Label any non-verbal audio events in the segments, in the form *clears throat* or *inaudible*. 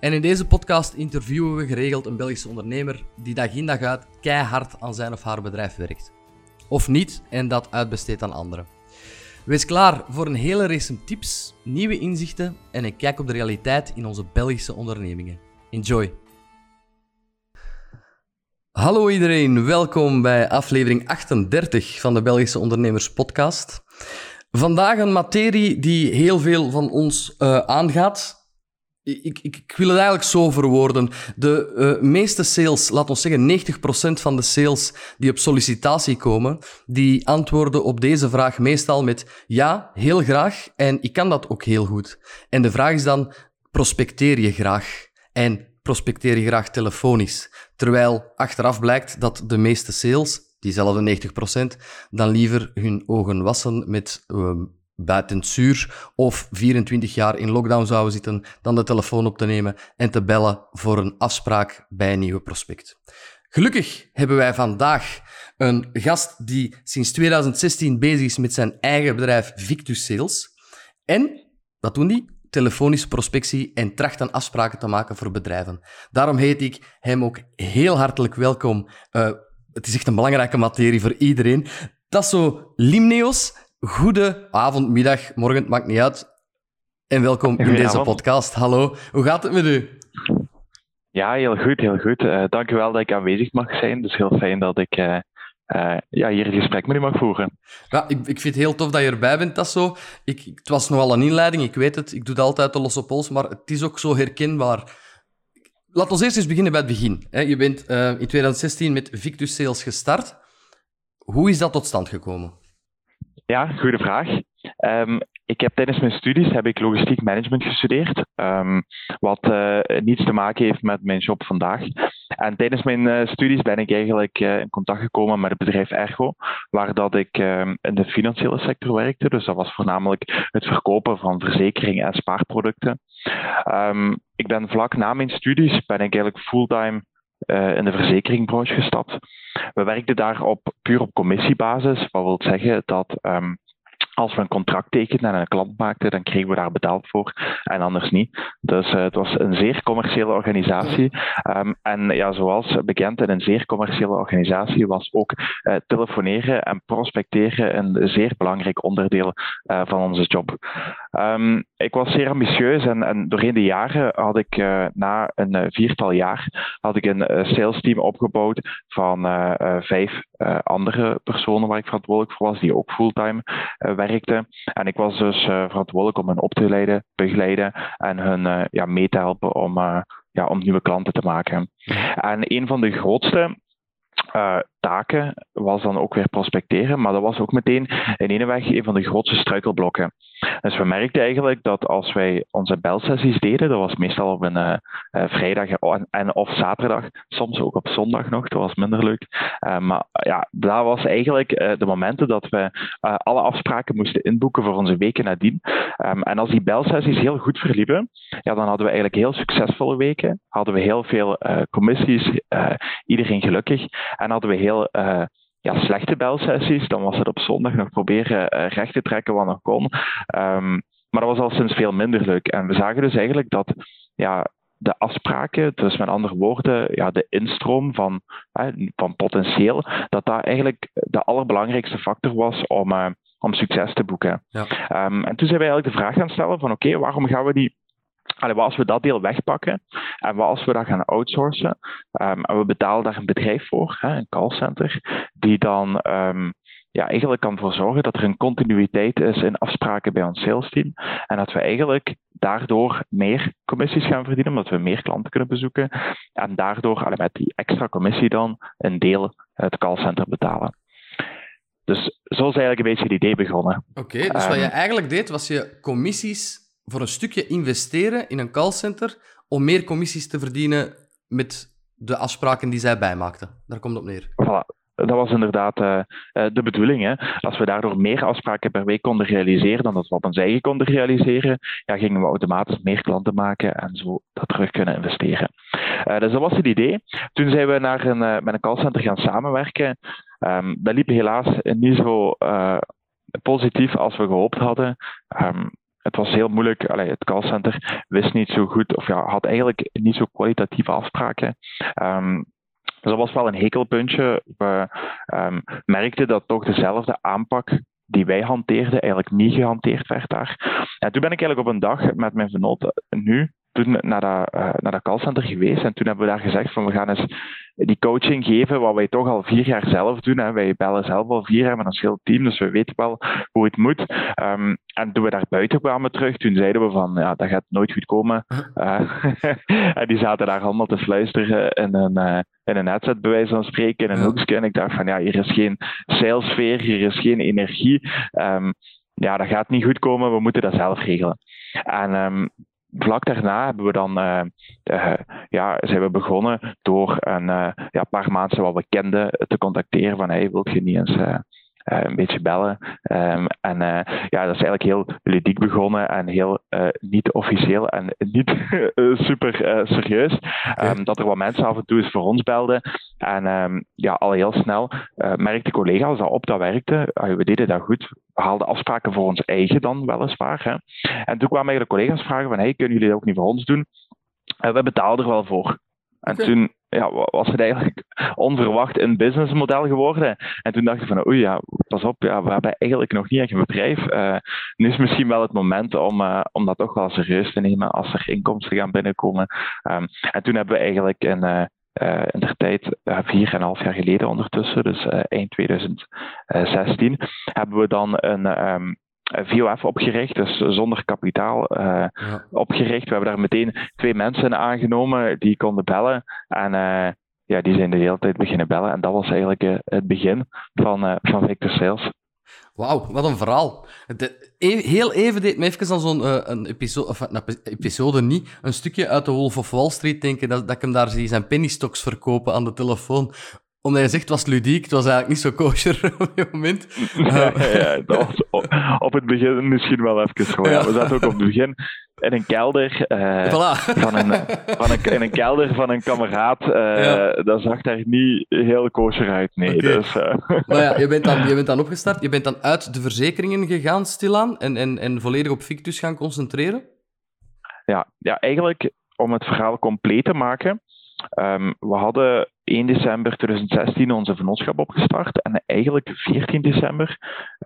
En in deze podcast interviewen we geregeld een Belgische ondernemer die dag in dag uit keihard aan zijn of haar bedrijf werkt. Of niet en dat uitbesteedt aan anderen. Wees klaar voor een hele race tips, nieuwe inzichten en een kijk op de realiteit in onze Belgische ondernemingen. Enjoy! Hallo iedereen, welkom bij aflevering 38 van de Belgische Ondernemers Podcast. Vandaag een materie die heel veel van ons uh, aangaat, ik, ik, wil het eigenlijk zo verwoorden. De uh, meeste sales, laat ons zeggen 90% van de sales die op sollicitatie komen, die antwoorden op deze vraag meestal met ja, heel graag en ik kan dat ook heel goed. En de vraag is dan, prospecteer je graag? En prospecteer je graag telefonisch? Terwijl achteraf blijkt dat de meeste sales, diezelfde 90%, dan liever hun ogen wassen met uh, buiten zuur of 24 jaar in lockdown zouden zitten, dan de telefoon op te nemen en te bellen voor een afspraak bij een nieuwe prospect. Gelukkig hebben wij vandaag een gast die sinds 2016 bezig is met zijn eigen bedrijf Victus Sales. En, wat doen die? Telefonische prospectie en tracht aan afspraken te maken voor bedrijven. Daarom heet ik hem ook heel hartelijk welkom. Uh, het is echt een belangrijke materie voor iedereen. Tasso Limneos, Goede avond, middag, morgen, maakt niet uit. En welkom in deze podcast. Hallo, hoe gaat het met u? Ja, heel goed, heel goed. Uh, dank u wel dat ik aanwezig mag zijn. Dus heel fijn dat ik uh, uh, ja, hier een gesprek met u mag voeren. Ja, ik, ik vind het heel tof dat je erbij bent, Tasso. Ik, het was nogal een inleiding, ik weet het. Ik doe het altijd de losse pols, maar het is ook zo herkenbaar. Laten we eerst eens beginnen bij het begin. Je bent in 2016 met Victus Sales gestart. Hoe is dat tot stand gekomen? Ja, goede vraag. Um, ik heb tijdens mijn studies heb ik logistiek management gestudeerd, um, wat uh, niets te maken heeft met mijn job vandaag. En tijdens mijn uh, studies ben ik eigenlijk uh, in contact gekomen met het bedrijf Ergo, waar dat ik um, in de financiële sector werkte. Dus dat was voornamelijk het verkopen van verzekeringen en spaarproducten. ik ben vlak na mijn studies ben ik eigenlijk fulltime uh, in de verzekeringbranche gestapt. We werkten daar op, puur op commissiebasis, wat wil zeggen dat um, als we een contract tekenden en een klant maakten, dan kregen we daar betaald voor en anders niet. Dus uh, het was een zeer commerciële organisatie. Um, en ja, zoals bekend in een zeer commerciële organisatie was ook uh, telefoneren en prospecteren een zeer belangrijk onderdeel van onze job. Um, ik was zeer ambitieus en, en doorheen de jaren had ik na een viertal jaar had ik een sales team opgebouwd van vijf andere personen waar ik verantwoordelijk voor was, die ook fulltime werkten en ik was dus verantwoordelijk om hen op te leiden, begeleiden en hun ja, mee te helpen om, ja, om nieuwe klanten te maken. En een van de grootste taken was dan ook weer prospecteren, maar dat was ook meteen in ene weg een van de grootste struikelblokken. Dus we merkten eigenlijk dat als wij onze belsessies deden, dat was meestal op een uh, vrijdag en, of zaterdag, soms ook op zondag nog, dat was minder leuk. Uh, maar ja, dat was eigenlijk de momenten dat we alle afspraken moesten inboeken voor onze weken nadien. Um, en als die belsessies heel goed verliepen, ja, dan hadden we eigenlijk heel succesvolle weken, hadden we heel veel commissies, iedereen gelukkig, en hadden we heel ja, slechte belsessies. Dan was het op zondag nog proberen uh, recht te trekken wat nog kon. Um, maar dat was al sinds veel minder leuk. En we zagen dus eigenlijk dat ja, de afspraken, dus met andere woorden, ja, de instroom van, van potentieel, dat dat eigenlijk de allerbelangrijkste factor was om, uh, om succes te boeken. Ja. Um, en toen zijn we eigenlijk de vraag gaan stellen van oké, okay, waarom gaan we die Allee, wat als we dat deel wegpakken en wat als we dat gaan outsourcen um, en we betalen daar een bedrijf voor, hè, een callcenter, die dan um, ja, eigenlijk kan ervoor zorgen dat er een continuïteit is in afspraken bij ons sales team en dat we eigenlijk daardoor meer commissies gaan verdienen, omdat we meer klanten kunnen bezoeken en daardoor allee, met die extra commissie dan een deel het callcenter betalen. Dus zo is eigenlijk een beetje het idee begonnen. Oké, dus wat je ehm, eigenlijk deed, was je commissies voor een stukje investeren in een callcenter om meer commissies te verdienen met de afspraken die zij bijmaakten. Daar komt het op neer. Voilà. Dat was inderdaad uh, de bedoeling. Hè. Als we daardoor meer afspraken per week konden realiseren dan dat we op konden realiseren, ja, gingen we automatisch meer klanten maken en zo dat terug kunnen investeren. Uh, dus dat was het idee. Toen zijn we naar een, met een callcenter gaan samenwerken. Um, dat liep helaas niet zo positief als we gehoopt hadden. Um, het was heel moeilijk. Allee, het callcenter wist niet zo goed, of ja, had eigenlijk niet zo kwalitatieve afspraken. Um, dus dat was wel een hekelpuntje. We um, merkten dat toch dezelfde aanpak die wij hanteerden, eigenlijk niet gehanteerd werd daar. En toen ben ik eigenlijk op een dag met mijn vernoot nu toen naar dat, uh, naar dat callcenter geweest. En toen hebben we daar gezegd van we gaan eens die coaching geven, wat wij toch al vier jaar zelf doen. Hè. Wij bellen zelf al vier jaar met een heel team, dus we weten wel hoe het moet. Um, en toen we daar buiten kwamen terug, toen zeiden we van ja, dat gaat nooit goed komen. Uh, *laughs* en die zaten daar allemaal te fluisteren in een, uh, in een headset, bij wijze van spreken, in een hoekje. En ik dacht van ja, hier is geen salesfeer, hier is geen energie. Um, ja, dat gaat niet goed komen, we moeten dat zelf regelen. En um, vlak daarna hebben we dan, uh, uh, ja, zijn we begonnen door een uh, ja, paar maanden wat we kenden te contacteren van hey, wilt je niet eens een beetje bellen. Um, en uh, ja, dat is eigenlijk heel ludiek begonnen en heel uh, niet officieel en *laughs* niet super serieus. Um, dat er wat mensen af en toe eens voor ons belden. En um, ja, al heel snel merkten collega's dat op dat werkte. we deden dat goed. We haalden afspraken voor ons eigen dan weliswaar. Hè. En toen kwamen eigenlijk collega's vragen van hey, kunnen jullie dat ook niet voor ons doen? En we betaalden er wel voor. En okay. toen ja, was het eigenlijk *laughs* onverwacht een businessmodel geworden. En toen dacht ik van, oei ja, pas op, ja, we hebben eigenlijk nog niet echt een bedrijf. Uh, nu is misschien wel het moment om, uh, om dat toch wel serieus te nemen als er inkomsten gaan binnenkomen. Um, en toen hebben we eigenlijk in, uh, in de tijd, vier en een half jaar geleden ondertussen, dus eind 2016, hebben we dan een, um, VOF opgericht, dus zonder kapitaal uh, ja. opgericht. We hebben daar meteen twee mensen aangenomen die konden bellen. En uh, ja, die zijn de hele tijd beginnen bellen. En dat was eigenlijk uh, het begin van, van Victor Sales. Wauw, wat een verhaal. De, e heel even deed me even aan zo'n een episode, of een episode niet, een stukje uit de Wolf of Wall Street denken, dat, dat ik hem daar zie zijn penny stocks verkopen aan de telefoon omdat je zegt, het was ludiek, het was eigenlijk niet zo kosher *laughs* op je moment. Ja, ja, dat was op, op, het begin misschien wel even. Ja. We zaten ook op het begin in een kelder, uh, voilà. van een, van een, in een kelder van een kameraad. Uh, ja. Dat zag daar niet heel kosher uit, nee. Okay. Dus, uh. Maar ja, je bent, dan, je bent dan opgestart, je bent dan uit de verzekeringen gegaan stilaan en, en, en volledig op Victus gaan concentreren? Ja, ja, eigenlijk om het verhaal compleet te maken. Um, we hadden 1 december 2016 onze vennootschap opgestart. En eigenlijk 14 december,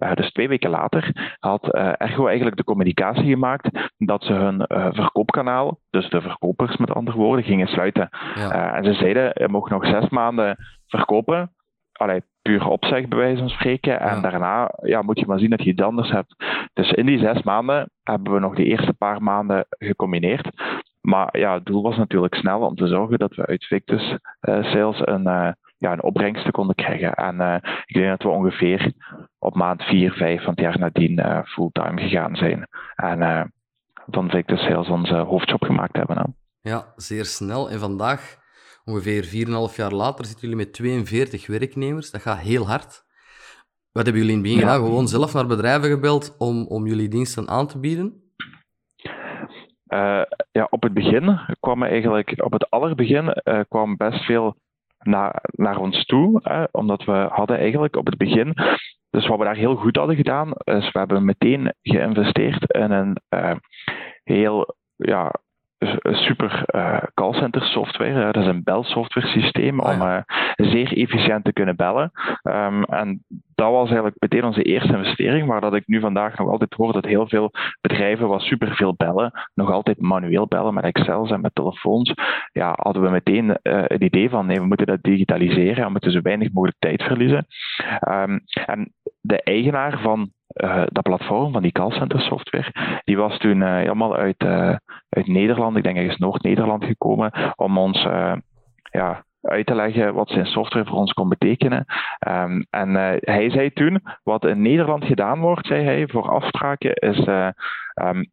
uh, dus twee weken later, had uh, Ergo eigenlijk de communicatie gemaakt dat ze hun uh, verkoopkanaal, dus de verkopers met andere woorden, gingen sluiten. Ja. en ze zeiden, je mag nog zes maanden verkopen. Allee, puur opzeg, bij wijze van spreken. En ja. daarna ja, moet je maar zien dat je iets anders hebt. Dus in die zes maanden hebben we nog de eerste paar maanden gecombineerd. Maar ja, het doel was natuurlijk snel om te zorgen dat we uit Victus uh, Sales een, uh, ja, een opbrengst konden krijgen. En uh, ik denk dat we ongeveer op maand 4, 5 van het jaar nadien fulltime gegaan zijn. En van Victus Sales onze hoofdjob gemaakt hebben. Hè. Ja, zeer snel. En vandaag, ongeveer 4,5 jaar later, zitten jullie met 42 werknemers. Dat gaat heel hard. Wat hebben jullie in het begin ja. gedaan? Gewoon zelf naar bedrijven gebeld om, om jullie diensten aan te bieden? Uh, ja, op het begin kwam eigenlijk, op het allerbegin uh, kwam best veel naar, naar ons toe. Hè, omdat we hadden eigenlijk op het begin, dus wat we daar heel goed hadden gedaan, is we hebben meteen geïnvesteerd in een uh, heel ja, super uh, callcenter software. dat is een belsoftware systeem om uh, zeer efficiënt te kunnen bellen. Um, en dat was eigenlijk meteen onze eerste investering, waar dat ik nu vandaag nog altijd hoor dat heel veel bedrijven wat superveel bellen, nog altijd manueel bellen met Excel en met telefoons. Ja, hadden we meteen het idee van nee, we moeten dat digitaliseren, we moeten zo weinig mogelijk tijd verliezen. Um, en de eigenaar van dat platform, van die callcenter software, die was toen uh, helemaal uit, uh, uit Nederland, ik denk is Noord-Nederland gekomen, om ons ja, uit te leggen wat zijn software voor ons kon betekenen. Um, en hij zei toen, wat in Nederland gedaan wordt, zei hij, voor afspraken, is um,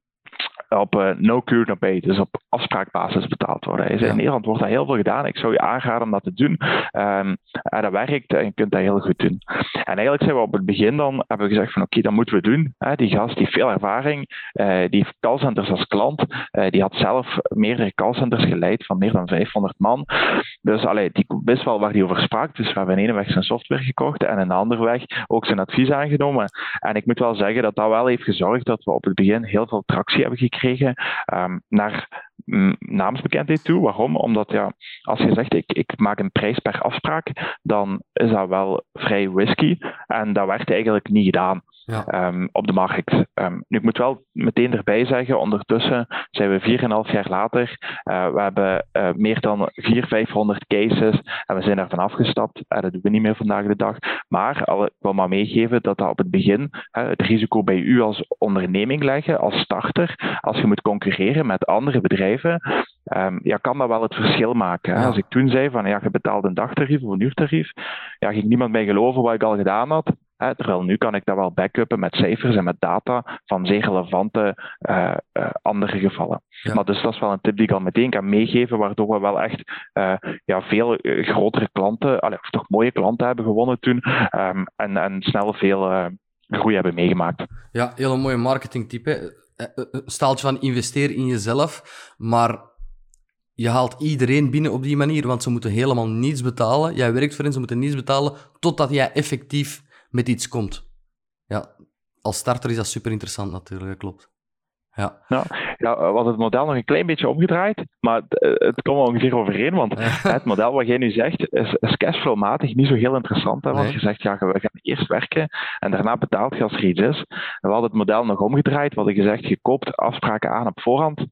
op uh, no cure no pay, dus op afspraakbasis betaald worden. In Nederland wordt dat heel veel gedaan. Ik zou je aanraden om dat te doen. Um, dat werkt en je kunt dat heel goed doen. En eigenlijk zijn we op het begin dan, hebben we gezegd van oké, dat moeten we doen. Die gast die heeft veel ervaring, uh, die heeft callcenters als klant, uh, die had zelf meerdere callcenters geleid van meer dan 500 man. Dus allee, die wist wel waar hij over sprak. Dus we hebben in ene weg zijn software gekocht en in de andere weg ook zijn advies aangenomen. En ik moet wel zeggen dat dat wel heeft gezorgd dat we op het begin heel veel tractie hebben gekregen um, naar mm, naamsbekendheid toe. Waarom? Omdat ja, als je zegt ik, ik maak een prijs per afspraak, dan is dat wel vrij risky. En dat werd eigenlijk niet gedaan ja. um, op de markt. Um, nu, ik moet wel meteen erbij zeggen, ondertussen zijn we 4,5 jaar later. Uh, we hebben uh, meer dan 400, 500 cases en we zijn ervan afgestapt. Uh, dat doen we niet meer vandaag de dag. Maar al, ik wil maar meegeven dat dat op het begin het risico bij u als onderneming leggen, als starter, als je moet concurreren met andere bedrijven, um, ja, kan dat wel het verschil maken. Ja. Als ik toen zei van ja, je betaalt een dagtarief of een uurtarief, ja, ging niemand mij geloven wat ik al gedaan had. Hè, terwijl nu kan ik dat wel backuppen met cijfers en met data van zeer relevante uh, uh, andere gevallen. Ja. Maar dus dat is wel een tip die ik al meteen kan meegeven, waardoor we wel echt uh, ja, veel grotere klanten, allee, of toch mooie klanten hebben gewonnen toen um, en, en snel veel groei hebben meegemaakt. Ja, hele mooie marketingtype. Een staaltje van investeer in jezelf, maar je haalt iedereen binnen op die manier, want ze moeten helemaal niets betalen. Jij werkt voor hen, ze moeten niets betalen, totdat jij effectief met iets komt. Ja, als starter is dat super interessant natuurlijk, klopt. Ja. Nou, ja, was het model nog een klein beetje omgedraaid, maar het, eh, het komt wel ongeveer overeen, want *laughs* het model wat jij nu zegt is, is cashflow-matig niet zo heel interessant. Hè, want je zegt, ja, we gaan eerst werken en daarna betaalt je als er iets is. We hadden het model nog omgedraaid, we hadden gezegd, je koopt afspraken aan op voorhand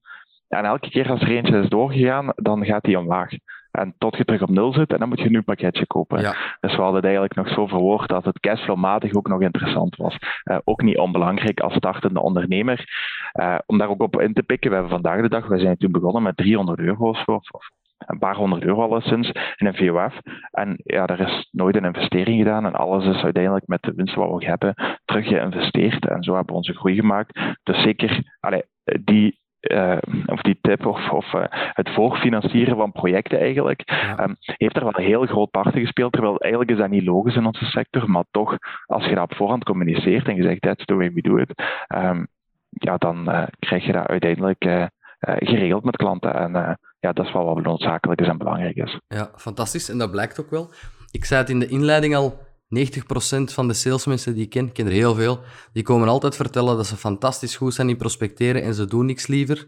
en elke keer als er eentje is doorgegaan, dan gaat die omlaag. En tot je terug op nul zit, en dan moet je een nieuw pakketje kopen. Ja. Dus we hadden het eigenlijk nog zo verwoord dat het cashflowmatig ook nog interessant was. Uh, ook niet onbelangrijk als startende ondernemer. Uh, om daar ook op in te pikken, we hebben vandaag de dag, we zijn toen begonnen met 300 euro's of, of een paar honderd euro alleszins in een VOF. En ja, er is nooit een investering gedaan en alles is uiteindelijk met de winst wat we hebben terug geïnvesteerd. En zo hebben we onze groei gemaakt. Dus zeker, allee, die uh, of die tip of, of uh, het voorfinancieren van projecten eigenlijk, ja. um, heeft er wel een heel groot part in gespeeld. Terwijl eigenlijk is dat niet logisch in onze sector, maar toch, als je dat op voorhand communiceert en je zegt that's the way we do it, um, ja, dan uh, krijg je dat uiteindelijk geregeld met klanten. En ja, dat is wel wat noodzakelijk is en belangrijk is. Ja, fantastisch. En dat blijkt ook wel. Ik zei het in de inleiding al, 90% van de salesmensen die ik ken, ik ken er heel veel, die komen altijd vertellen dat ze fantastisch goed zijn in prospecteren en ze doen niks liever.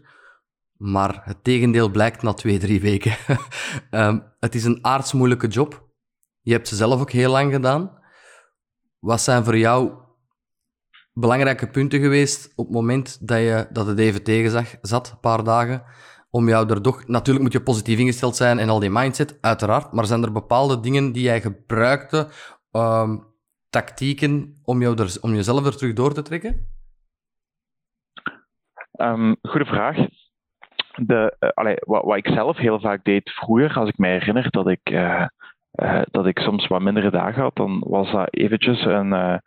Maar het tegendeel blijkt na twee, drie weken. um, *laughs* het is een aardsmoeilijke job. Je hebt ze zelf ook heel lang gedaan. Wat zijn voor jou belangrijke punten geweest op het moment dat, je, dat het even tegen zat, een paar dagen, om jou er toch... Natuurlijk moet je positief ingesteld zijn en al die mindset, uiteraard, maar zijn er bepaalde dingen die jij gebruikte um, tactieken om, jou er, om jezelf er terug door te trekken? Um, goede vraag. De, uh, allee, wat, wat, ik zelf heel vaak deed vroeger, als ik me herinner dat ik, uh, uh, dat ik soms wat mindere dagen had, dan was dat eventjes een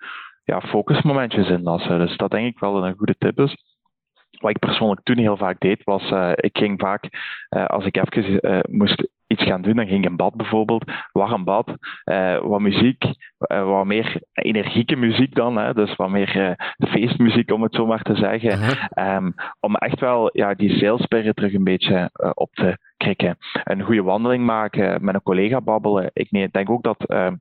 ja, focusmomentjes inlassen. Dus dat denk ik wel een goede tip is wat ik persoonlijk toen heel vaak deed, was uh, ik ging vaak, als ik even moest iets gaan doen, dan ging ik in bad bijvoorbeeld, warm bad, wat muziek, wat meer energieke muziek dan, hè, dus wat meer feestmuziek om het zo maar te zeggen, -huh. um, om echt wel ja, die salesspirit terug een beetje op te krikken. Een goede wandeling maken, met een collega babbelen. Ik denk ook dat uh,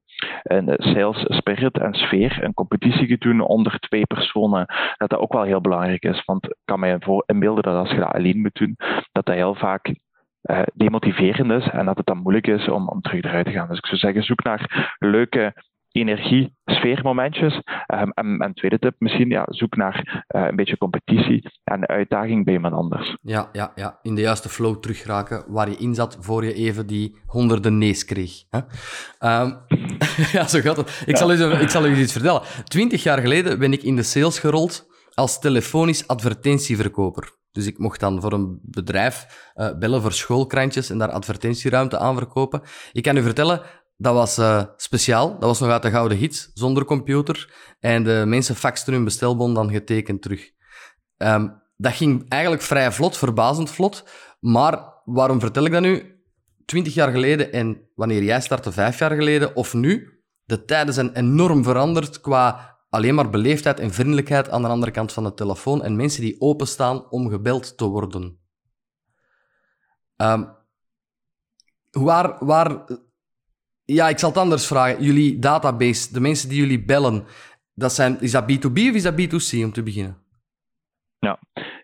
een sales spirit en sfeer, een competitie doen onder twee personen, dat dat ook wel heel belangrijk is. Want ik kan me inbeelden dat als je dat alleen moet doen, dat dat heel vaak uh, demotiverend is en dat het dan moeilijk is om, om terug eruit te gaan. Dus ik zou zeggen, zoek naar leuke energie, sfeermomentjes. Um, en, en tweede tip misschien, ja, zoek naar uh, een beetje competitie en uitdaging bij iemand anders. Ja, ja, ja, in de juiste flow terugraken waar je in zat voor je even die honderden nees kreeg. Hè? Um, *laughs* ja, zo gaat het. Ik, zal u, ik zal u iets vertellen. Twintig jaar geleden ben ik in de sales gerold als telefonisch advertentieverkoper. Dus ik mocht dan voor een bedrijf uh, bellen voor schoolkrantjes en daar advertentieruimte aan verkopen. Ik kan u vertellen, dat was uh, speciaal. Dat was nog uit de gouden hits, zonder computer. En de mensen faxten hun bestelbon dan getekend terug. Um, dat ging eigenlijk vrij vlot, verbazend vlot. Maar waarom vertel ik dat nu? Twintig jaar geleden en wanneer jij startte vijf jaar geleden of nu, de tijden zijn enorm veranderd qua alleen maar beleefdheid en vriendelijkheid aan de andere kant van de telefoon en mensen die openstaan om gebeld te worden. Um, waar, waar, ja, ik zal het anders vragen. Jullie database, de mensen die jullie bellen, dat zijn, is dat B2B of is dat B2C om te beginnen? Ja,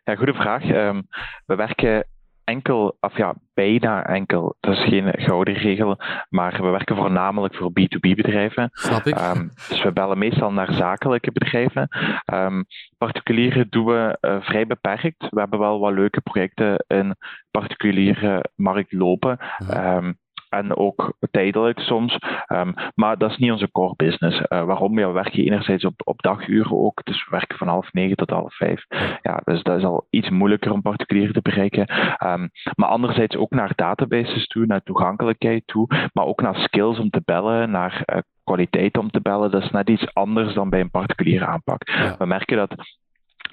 ja goede vraag. Um, we werken enkel, of ja, bijna enkel, dat is geen gouden regel, maar we werken voornamelijk voor B2B-bedrijven. Snap ik. Um, dus we bellen meestal naar zakelijke bedrijven. Um, particuliere doen we uh, vrij beperkt. We hebben wel wat leuke projecten in particuliere markt lopen. Um, en ook tijdelijk soms. Um, maar dat is niet onze core business. Uh, waarom? Ja, we werken enerzijds op, op daguren ook, dus we werken van half negen tot half vijf. Ja, dus dat is al iets moeilijker om particulieren te bereiken. Um, maar anderzijds ook naar databases toe, naar toegankelijkheid toe, maar ook naar skills om te bellen, naar uh, kwaliteit om te bellen. Dat is net iets anders dan bij een particuliere aanpak. Ja. We merken dat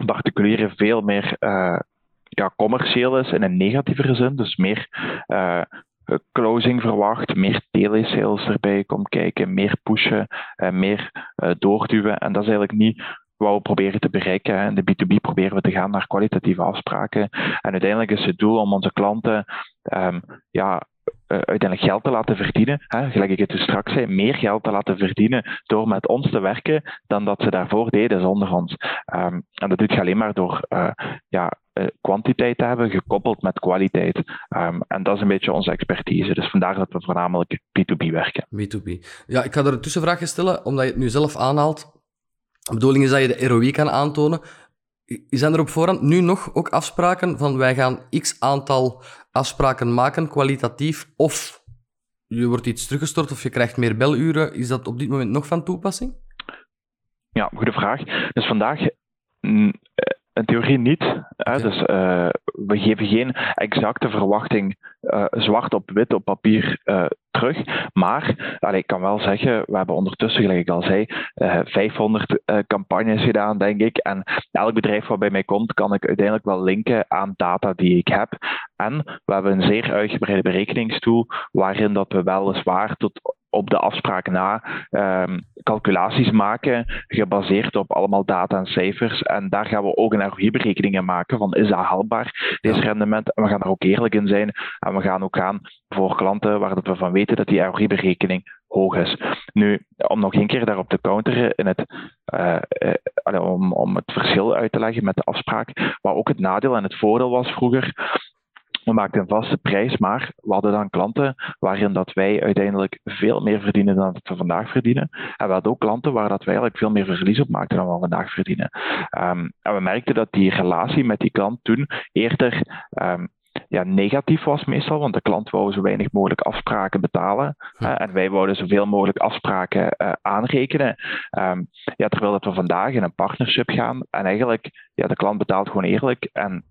particulieren veel meer uh, ja, commercieel is in een negatievere zin, dus meer uh, closing verwacht, meer telesales erbij komt kijken, meer pushen, uh, meer uh, doorduwen. En dat is eigenlijk niet wat we proberen te bereiken. In de B2B proberen we te gaan naar kwalitatieve afspraken. En uiteindelijk is het doel om onze klanten um, ja, uiteindelijk geld te laten verdienen. Hè, gelijk ik het dus straks zei, meer geld te laten verdienen door met ons te werken dan dat ze daarvoor deden zonder ons. Um, en dat doet je alleen maar door ja, kwantiteit te hebben gekoppeld met kwaliteit. Um, en dat is een beetje onze expertise. Dus vandaar dat we voornamelijk B2B werken. B2B. Ja, ik ga er een tussenvraag stellen, omdat je het nu zelf aanhaalt. De bedoeling is dat je de ROI kan aantonen. Zijn er op voorhand nu nog ook afspraken van wij gaan x aantal afspraken maken, kwalitatief, of je wordt iets teruggestort of je krijgt meer beluren? Is dat op dit moment nog van toepassing? Ja, goede vraag. Dus vandaag in theorie niet. Hè? Dus uh, we geven geen exacte verwachting uh, zwart op wit op papier uh, terug. Maar allee, ik kan wel zeggen, we hebben ondertussen, gelijk ik al zei, 500 campagnes gedaan, denk ik. En elk bedrijf wat bij mij komt, kan ik uiteindelijk wel linken aan data die ik heb. En we hebben een zeer uitgebreide berekeningstool, waarin dat we weliswaar tot op de afspraak na um, calculaties maken, gebaseerd op allemaal data en cijfers. En daar gaan we ook een ROI-berekeningen maken van is dat haalbaar, deze rendement. En we gaan er ook eerlijk in zijn. En we gaan ook gaan voor klanten waar we van weten dat die ROI-berekening hoog is. Nu, om nog een keer daarop te counteren, in het, uh, uh, om, om het verschil uit te leggen met de afspraak, wat ook het nadeel en het voordeel was vroeger, we maakten een vaste prijs, maar we hadden dan klanten waarin dat wij uiteindelijk veel meer verdienen dan dat we vandaag verdienen. En we hadden ook klanten waar dat wij eigenlijk veel meer verlies op maakten dan we vandaag verdienen. Um, en we merkten dat die relatie met die klant toen eerder um, ja, negatief was meestal, want de klant wou zo weinig mogelijk afspraken betalen. Uh, en wij wouden zoveel mogelijk afspraken uh, aanrekenen. Um, ja, terwijl dat we vandaag in een partnership gaan en eigenlijk ja, de klant betaalt gewoon eerlijk en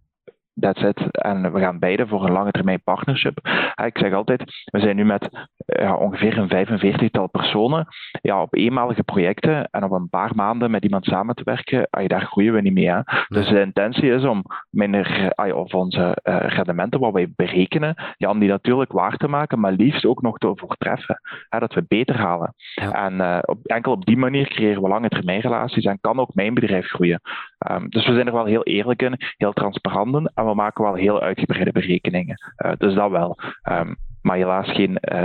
that's it. En we gaan beide voor een lange termijn partnership. Ik zeg altijd, we zijn nu met ja, ongeveer een 45-tal personen ja, op eenmalige projecten en op een paar maanden met iemand samen te werken, daar groeien we niet mee. Hè. Dus de intentie is om minder, of onze uh, rendementen wat wij berekenen, ja, om die natuurlijk waar te maken, maar liefst ook nog te overtreffen. Hè, dat we beter halen. Ja. En uh, op, enkel op die manier creëren we lange termijn relaties en kan ook mijn bedrijf groeien. Um, dus we zijn er wel heel eerlijk in, heel transparant in en we maken wel heel uitgebreide berekeningen. Uh, dus dat wel. Um, maar helaas geen uh,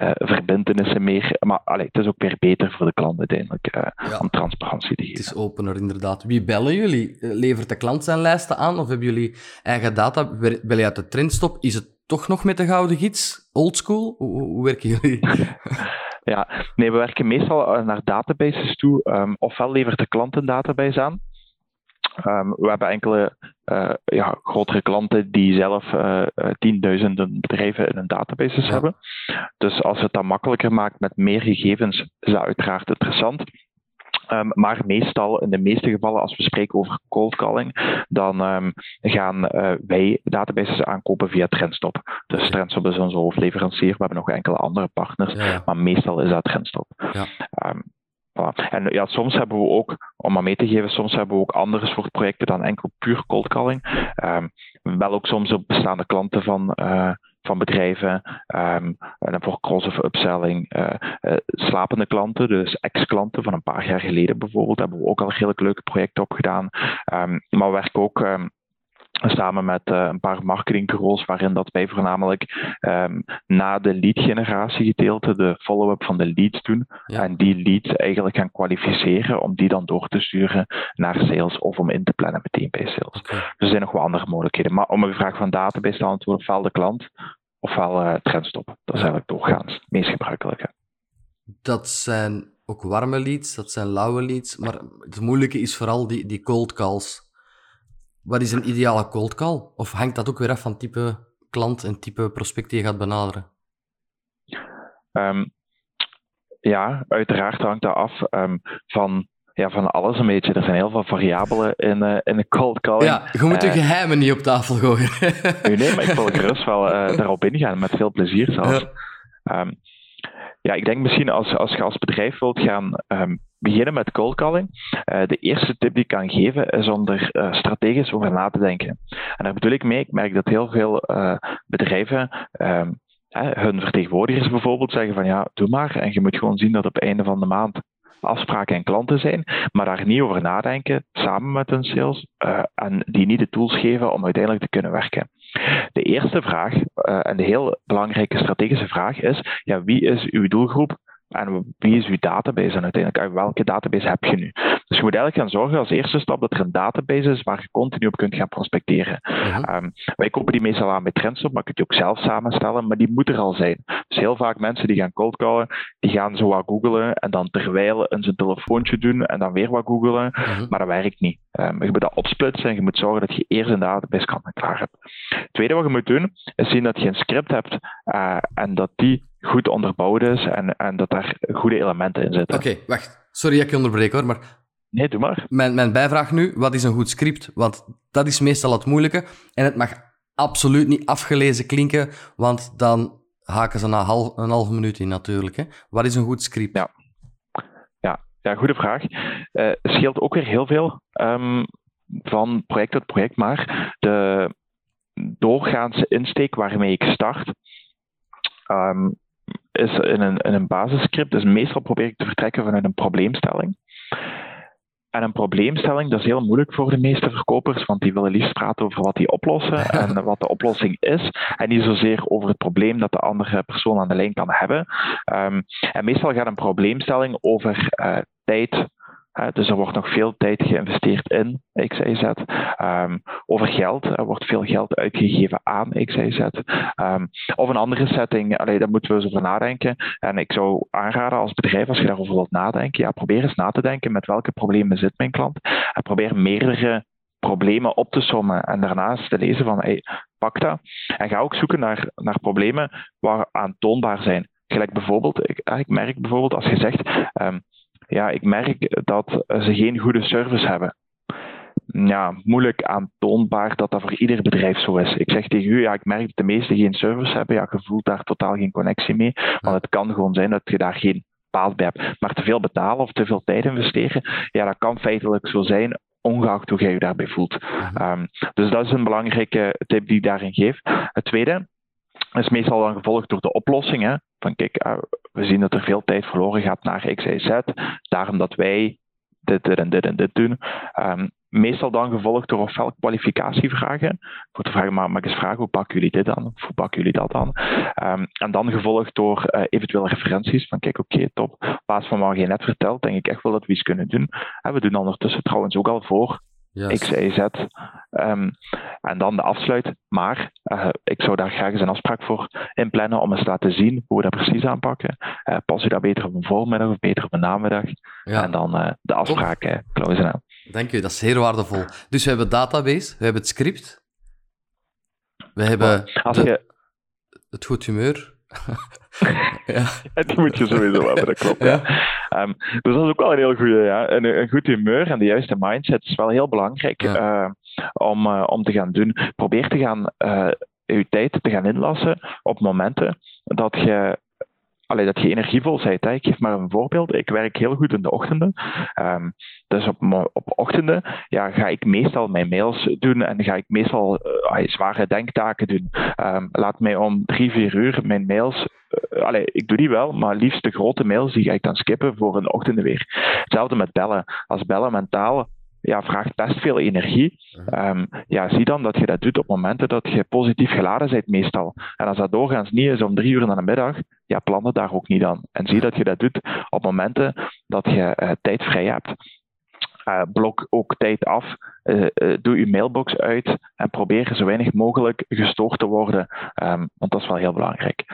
uh, verbindenissen meer. Maar allee, het is ook weer beter voor de klant uiteindelijk uh, ja. om transparantie te geven. Het is opener, inderdaad. Wie bellen jullie? Levert de klant zijn lijsten aan of hebben jullie eigen data? Bel je uit de trendstop? Is het toch nog met de gouden gids? Oldschool? Hoe, hoe werken jullie? *laughs* ja, nee, we werken meestal naar databases toe. Um, ofwel levert de klant een database aan. Um, we hebben enkele uh, ja, grotere klanten die zelf uh, tienduizenden bedrijven in hun databases ja. hebben. Dus als het dat makkelijker maakt met meer gegevens, is dat uiteraard interessant. Um, maar meestal, in de meeste gevallen, als we spreken over cold calling, dan um, gaan uh, wij databases aankopen via Trendstop. Dus Trendstop is onze hoofdleverancier. We hebben nog enkele andere partners, ja. maar meestal is dat Trendstop. Ja. Um, En ja, soms hebben we ook, om maar mee te geven, soms hebben we ook andere soort projecten dan enkel puur cold calling. Um, wel ook soms op bestaande klanten van, uh, van bedrijven. Um, en voor cross of upselling. Uh, uh, slapende klanten, dus ex-klanten van een paar jaar geleden bijvoorbeeld, hebben we ook al redelijk leuke projecten opgedaan. Um, maar we werken ook samen met uh, een paar marketingbureaus, waarin dat wij voornamelijk um, na de lead generatie gedeelte de follow-up van de leads doen. Ja. En die leads eigenlijk gaan kwalificeren om die dan door te sturen naar sales of om in te plannen meteen bij sales. Okay. Dus er zijn nog wel andere mogelijkheden. Maar om een vraag van database te antwoorden, ofwel de klant ofwel uh, trendstop. Dat is eigenlijk doorgaans het meest gebruikelijke. Dat zijn ook warme leads, dat zijn lauwe leads. Maar het moeilijke is vooral die, die cold calls. Wat is een ideale cold call? Of hangt dat ook weer af van type klant en type prospect die je gaat benaderen? Um, ja, uiteraard hangt dat af um, van, ja, van alles een beetje. Er zijn heel veel variabelen in, uh, in de cold calling. Ja, je moet de uh, geheimen niet op tafel gooien. *laughs* nee, maar ik wil gerust wel uh, daarop ingaan, met veel plezier zelfs. Ja. Um, ja, ik denk misschien als, als je als bedrijf wilt gaan um, beginnen met cold calling, uh, de eerste tip die ik kan geven is om er uh, strategisch over na te denken. En daar bedoel ik mee, ik merk dat heel veel uh, bedrijven um, hun vertegenwoordigers bijvoorbeeld zeggen van ja, doe maar. En je moet gewoon zien dat op het einde van de maand afspraken en klanten zijn, maar daar niet over nadenken samen met hun sales en die niet de tools geven om uiteindelijk te kunnen werken. De eerste vraag, en de heel belangrijke strategische vraag is, ja, wie is uw doelgroep en wie is uw database en uiteindelijk welke database heb je nu? Dus je moet eigenlijk gaan zorgen als eerste stap dat er een database is waar je continu op kunt gaan prospecteren. Uh-huh. Um, wij kopen die meestal aan met Trendstop, maar je kunt die ook zelf samenstellen, maar die moet er al zijn. Dus heel vaak mensen die gaan cold callen, die gaan zo wat googelen en dan terwijl een zijn telefoontje doen en dan weer wat googelen, uh-huh. maar dat werkt niet. Um, je moet dat opsplitsen en je moet zorgen dat je eerst een database kan klaar hebt. Het tweede wat je moet doen, is zien dat je een script hebt uh, en dat die goed onderbouwd is en, en dat daar goede elementen in zitten. Oké, okay, wacht. Sorry dat ik je onderbreek hoor, maar... Nee, doe maar. Mijn, mijn bijvraag nu, wat is een goed script? Want dat is meestal het moeilijke. En het mag absoluut niet afgelezen klinken, want dan haken ze na half, een halve minuut in natuurlijk. Hè. Wat is een goed script? Ja, ja, ja goede vraag. Uh, scheelt ook weer heel veel um, van project tot project, maar de doorgaanse insteek waarmee ik start, um, is in een, in een basisscript. Dus meestal probeer ik te vertrekken vanuit een probleemstelling. En een probleemstelling, dat is heel moeilijk voor de meeste verkopers, want die willen liefst praten over wat die oplossen *laughs* en wat de oplossing is. En niet zozeer over het probleem dat de andere persoon aan de lijn kan hebben. Um, en meestal gaat een probleemstelling over uh, tijd, dus er wordt nog veel tijd geïnvesteerd in XYZ. Um, over geld, er wordt veel geld uitgegeven aan XYZ. Um, of een andere setting, allee, daar moeten we eens over nadenken. En ik zou aanraden als bedrijf, als je daarover wilt nadenken, ja, probeer eens na te denken met welke problemen zit mijn klant. En probeer meerdere problemen op te sommen en daarnaast te lezen van hey, pak dat. En ga ook zoeken naar, naar problemen waar aantoonbaar zijn. Gelijk bijvoorbeeld, ik, ik merk bijvoorbeeld als je zegt, um, ja, ik merk dat ze geen goede service hebben. Ja, moeilijk aantoonbaar dat dat voor ieder bedrijf zo is. Ik zeg tegen u, ja, ik merk dat de meesten geen service hebben. Ja, je voelt daar totaal geen connectie mee. Want het kan gewoon zijn dat je daar geen baat bij hebt. Maar te veel betalen of te veel tijd investeren, ja, dat kan feitelijk zo zijn, ongeacht hoe jij je daarbij voelt. Um, dus dat is een belangrijke tip die ik daarin geef. Het tweede is meestal dan gevolgd door de oplossing. Hè? Van kijk, uh, we zien dat er veel tijd verloren gaat naar X, Y, Z. Daarom dat wij dit, dit en dit en dit doen. Um, meestal dan gevolgd door ofwel kwalificatievragen. Voor te vragen, maar mag eens vragen, hoe pakken jullie dit aan? Hoe pakken jullie dat aan? Um, en dan gevolgd door uh, eventuele referenties. Van kijk, oké, top. Op basis van wat je net vertelt, denk ik echt wel dat we iets kunnen doen. En we doen ondertussen trouwens ook al voor Yes. X, Y, Z. Um, en dan de afsluit. Maar uh, ik zou daar graag eens een afspraak voor inplannen om eens te laten zien hoe we dat precies aanpakken. Uh, pas u dat beter op een voormiddag of beter op een namiddag. Ja. En dan uh, de afspraak closen aan. Dank u, dat is heel waardevol. Dus we hebben database, we hebben het script, we hebben de, je... het goed humeur. *laughs* ja. Die moet je sowieso hebben, dat klopt. Ja. Um, dus dat is ook wel een heel goede, ja. Een, een goed humeur en de juiste mindset is wel heel belangrijk uh, om, uh, om te gaan doen. Probeer te gaan uh, je tijd te gaan inlassen op momenten dat je allee, dat je energievol bent. Hè. Ik geef maar een voorbeeld. Ik werk heel goed in de ochtenden. Um, dus op, op ochtenden ja, ga ik meestal mijn mails doen en ga ik meestal uh, zware denktaken doen. Um, laat mij om drie, vier uur mijn mails uh, allee, ik doe die wel, maar liefst de grote mails die ga ik dan skippen voor een ochtenden weer. Hetzelfde met bellen. Als bellen mentaal ja, vraagt best veel energie. Um, ja, zie dan dat je dat doet op momenten dat je positief geladen bent meestal. En als dat doorgaans niet is om drie uur naar de middag, ja, plan het daar ook niet aan. En zie dat je dat doet op momenten dat je uh, tijd vrij hebt. Uh, blok ook tijd af, uh, doe je mailbox uit en probeer zo weinig mogelijk gestoord te worden, um, want dat is wel heel belangrijk.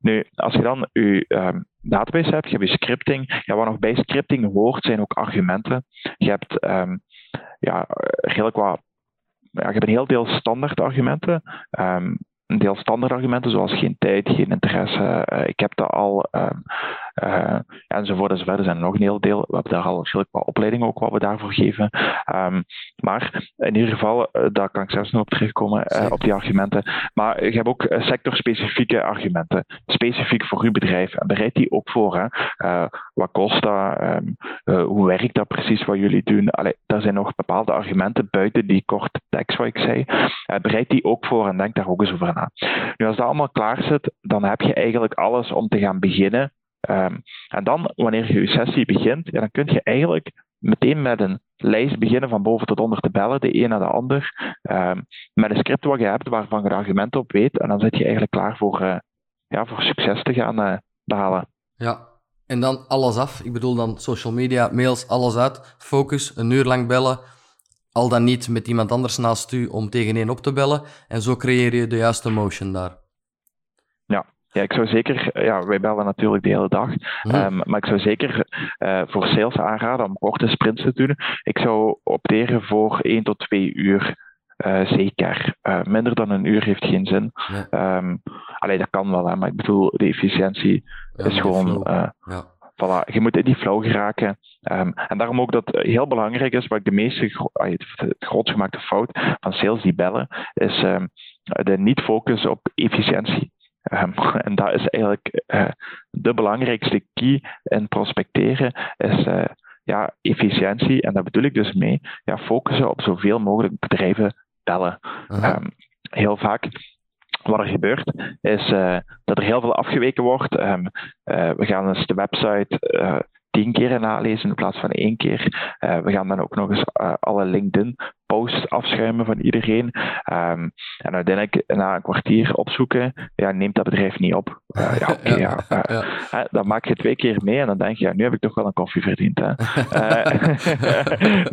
Nu, als je dan je um, database hebt, je hebt je scripting. Ja, wat nog bij scripting hoort, zijn ook argumenten. Je hebt um, ja, redelijk wat ja, je hebt een heel deel standaard argumenten. Um, een deel standaard argumenten zoals geen tijd, geen interesse, uh, ik heb dat al, um, uh, enzovoort enzovoort. Er zijn nog een heel deel. We hebben daar al waarschijnlijk wat opleidingen ook wat we daarvoor geven. Um, maar in ieder geval, uh, daar kan ik zelfs nog op terugkomen, op die argumenten. Maar je hebt ook sectorspecifieke argumenten, specifiek voor uw bedrijf. En bereid die ook voor. Hè. wat kost dat? Um, hoe werkt dat precies wat jullie doen? Allee, er zijn nog bepaalde argumenten buiten die korte tekst wat ik zei. bereid die ook voor en denk daar ook eens over na. Nu, als dat allemaal klaar zit, dan heb je eigenlijk alles om te gaan beginnen Um, en dan, wanneer je je sessie begint, dan kun je eigenlijk meteen met een lijst beginnen van boven tot onder te bellen, de een naar de ander, um, met een script wat je hebt waarvan je argumenten op weet. En dan zit je eigenlijk klaar voor, uh, ja, voor succes te gaan uh, behalen. Ja, en dan alles af. Ik bedoel dan social media, mails, alles uit. Focus, een uur lang bellen. Al dan niet met iemand anders naast u om tegen één op te bellen. En zo creëer je de juiste motion daar. Ja, ik zou zeker, ja, wij bellen natuurlijk de hele dag, mhm. um, maar ik zou zeker uh, voor sales aanraden om korte sprints te doen. Ik zou opteren voor 1 tot 2 uur. Uh, zeker. Uh, minder dan een uur heeft geen zin. Ja. Um, allee, dat kan wel, hè, maar ik bedoel, de efficiëntie ja, is gewoon. Ja. Voilà, je moet in die flow geraken. Um, en daarom ook dat heel belangrijk is, wat ik de meeste, het grootst gemaakte fout van sales die bellen, is um, de niet focus op efficiëntie. Um, *laughs* en dat is eigenlijk uh, de belangrijkste key in prospecteren, is uh, ja, efficiëntie. En daar bedoel ik dus mee, ja, focussen op zoveel mogelijk bedrijven bellen. Um, heel vaak wat er gebeurt, is uh, dat er heel veel afgeweken wordt. Um, we gaan eens de website tien keer nalezen in plaats van één keer. We gaan dan ook nog eens alle LinkedIn-posts afschuimen van iedereen. Um, en uiteindelijk na een kwartier opzoeken, ja, neemt dat bedrijf niet op. Uh, ja, okay, ja. ja. ja. dan maak je twee keer mee en dan denk je, ja, nu heb ik toch wel een koffie verdiend. Hè. *laughs*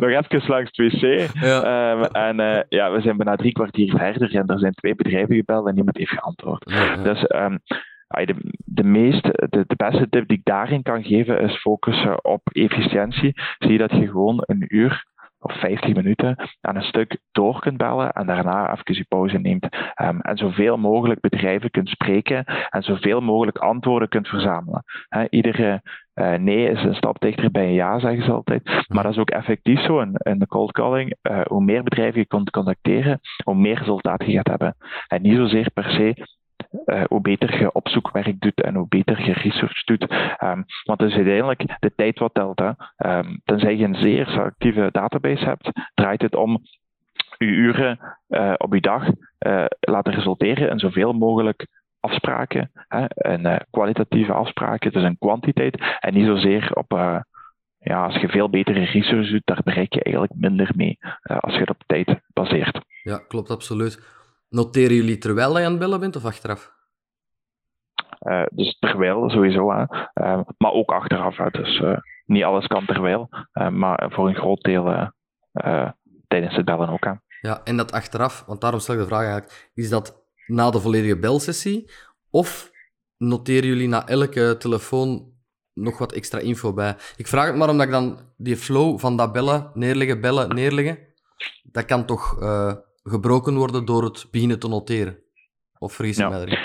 *laughs* nog even langs het wc. Um, en ja, we zijn bijna drie kwartier verder en er zijn twee bedrijven gebeld en niemand heeft geantwoord. Dus um, de, de, meest, de, de, beste tip die ik daarin kan geven is focussen op efficiëntie. Zie je dat je gewoon een uur of 50 minuten aan een stuk door kunt bellen en daarna even je pauze neemt. Um, en zoveel mogelijk bedrijven kunt spreken en zoveel mogelijk antwoorden kunt verzamelen. Iedere uh, nee is een stap dichter bij een ja, zeggen ze altijd. Maar dat is ook effectief zo in, in de cold calling. Uh, hoe meer bedrijven je kunt contacteren, hoe meer resultaat je gaat hebben. En niet zozeer per se uh, hoe beter je opzoekwerk doet en hoe beter je research doet. Um, want het is uiteindelijk de tijd wat telt. Hè. Um, tenzij je een zeer selectieve database hebt, draait het om je uren uh, op je dag uh, laten resulteren in zoveel mogelijk afspraken. Hè, en kwalitatieve afspraken, dus een kwantiteit. En niet zozeer op ja, als je veel betere research doet, daar bereik je eigenlijk minder mee als je het op tijd baseert. Ja, klopt absoluut. Noteren jullie terwijl je aan het bellen bent of achteraf? Uh, dus terwijl sowieso, hè. Uh, maar ook achteraf. Hè. Dus uh, niet alles kan terwijl, maar voor een groot deel tijdens het bellen ook. Hè. Ja, en dat achteraf, want daarom stel ik de vraag eigenlijk, is dat na de volledige belsessie of noteren jullie na elke telefoon nog wat extra info bij? Ik vraag het maar omdat ik dan die flow van dat bellen, neerleggen, bellen, neerleggen, dat kan toch gebroken worden door het beginnen te noteren? Of vergis ik mij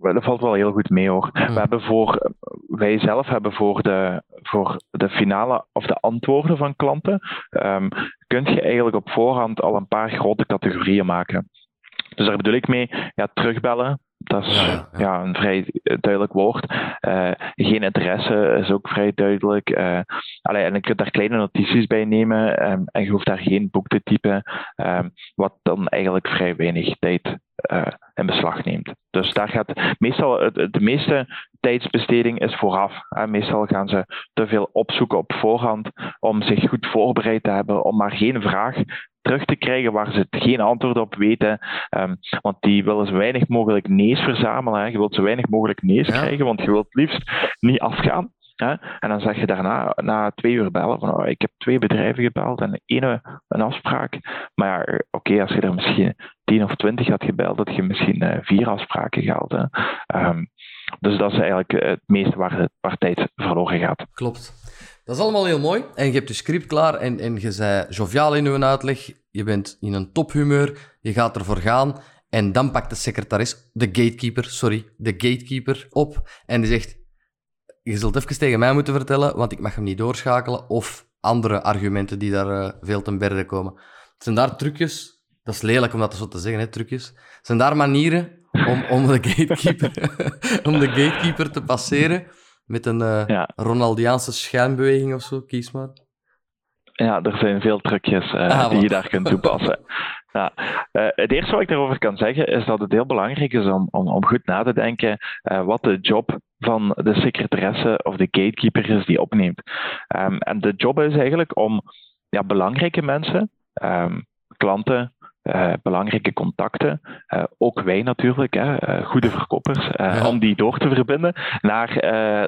dat valt wel heel goed mee hoor. Hmm. We hebben voor, wij zelf hebben voor de, voor de finale of de antwoorden van klanten, um, kun je eigenlijk op voorhand al een paar grote categorieën maken. Dus daar bedoel ik mee, ja, terugbellen, dat is ja, een vrij duidelijk woord. geen interesse is ook vrij duidelijk. Allee, en je kunt daar kleine notities bij nemen ehm, en je hoeft daar geen boek te typen, ehm, wat dan eigenlijk vrij weinig tijd in beslag neemt. Dus daar gaat meestal de meeste tijdsbesteding is vooraf. Meestal gaan ze te veel opzoeken op voorhand om zich goed voorbereid te hebben, om maar geen vraag terug te krijgen waar ze geen antwoord op weten. Um, want die willen zo weinig mogelijk nees verzamelen. Hè. Je wilt zo weinig mogelijk nees krijgen, want je wilt liefst niet afgaan. Hè. En dan zeg je daarna, na twee uur bellen, van oh, ik heb twee bedrijven gebeld en ene een afspraak. Maar ja, oké, als je er misschien tien of twintig had gebeld, dat je misschien uh, vier afspraken gehad. Um, dus dat is eigenlijk het meeste waar, het, waar tijd verloren gaat. Klopt. Dat is allemaal heel mooi. En je hebt je script klaar en, en je zei joviaal in je uitleg. Je bent in een tophumeur. Je gaat ervoor gaan. En dan pakt de secretaris, de gatekeeper, sorry, de gatekeeper op. En die zegt, je zult even tegen mij moeten vertellen, want ik mag hem niet doorschakelen. Of andere argumenten die daar uh, veel ten berde komen. Zijn daar trucjes, dat is lelijk om dat zo te zeggen, hè, trucjes. Zijn daar manieren om, om, de, gatekeeper, *laughs* om de gatekeeper te passeren met een uh, Ronaldiaanse schijnbeweging of zo, kies maar. Ja, er zijn veel trucjes uh, die je daar kunt toepassen. *laughs* Ja. Uh, het eerste wat ik daarover kan zeggen is dat het heel belangrijk is om, om, om goed na te denken wat de job van de secretaresse of de gatekeeper is die opneemt. Um, en de job is eigenlijk om ja, belangrijke mensen, um, klanten, uh, belangrijke contacten, uh, ook wij natuurlijk, hè, uh, goede verkopers, om die door te verbinden naar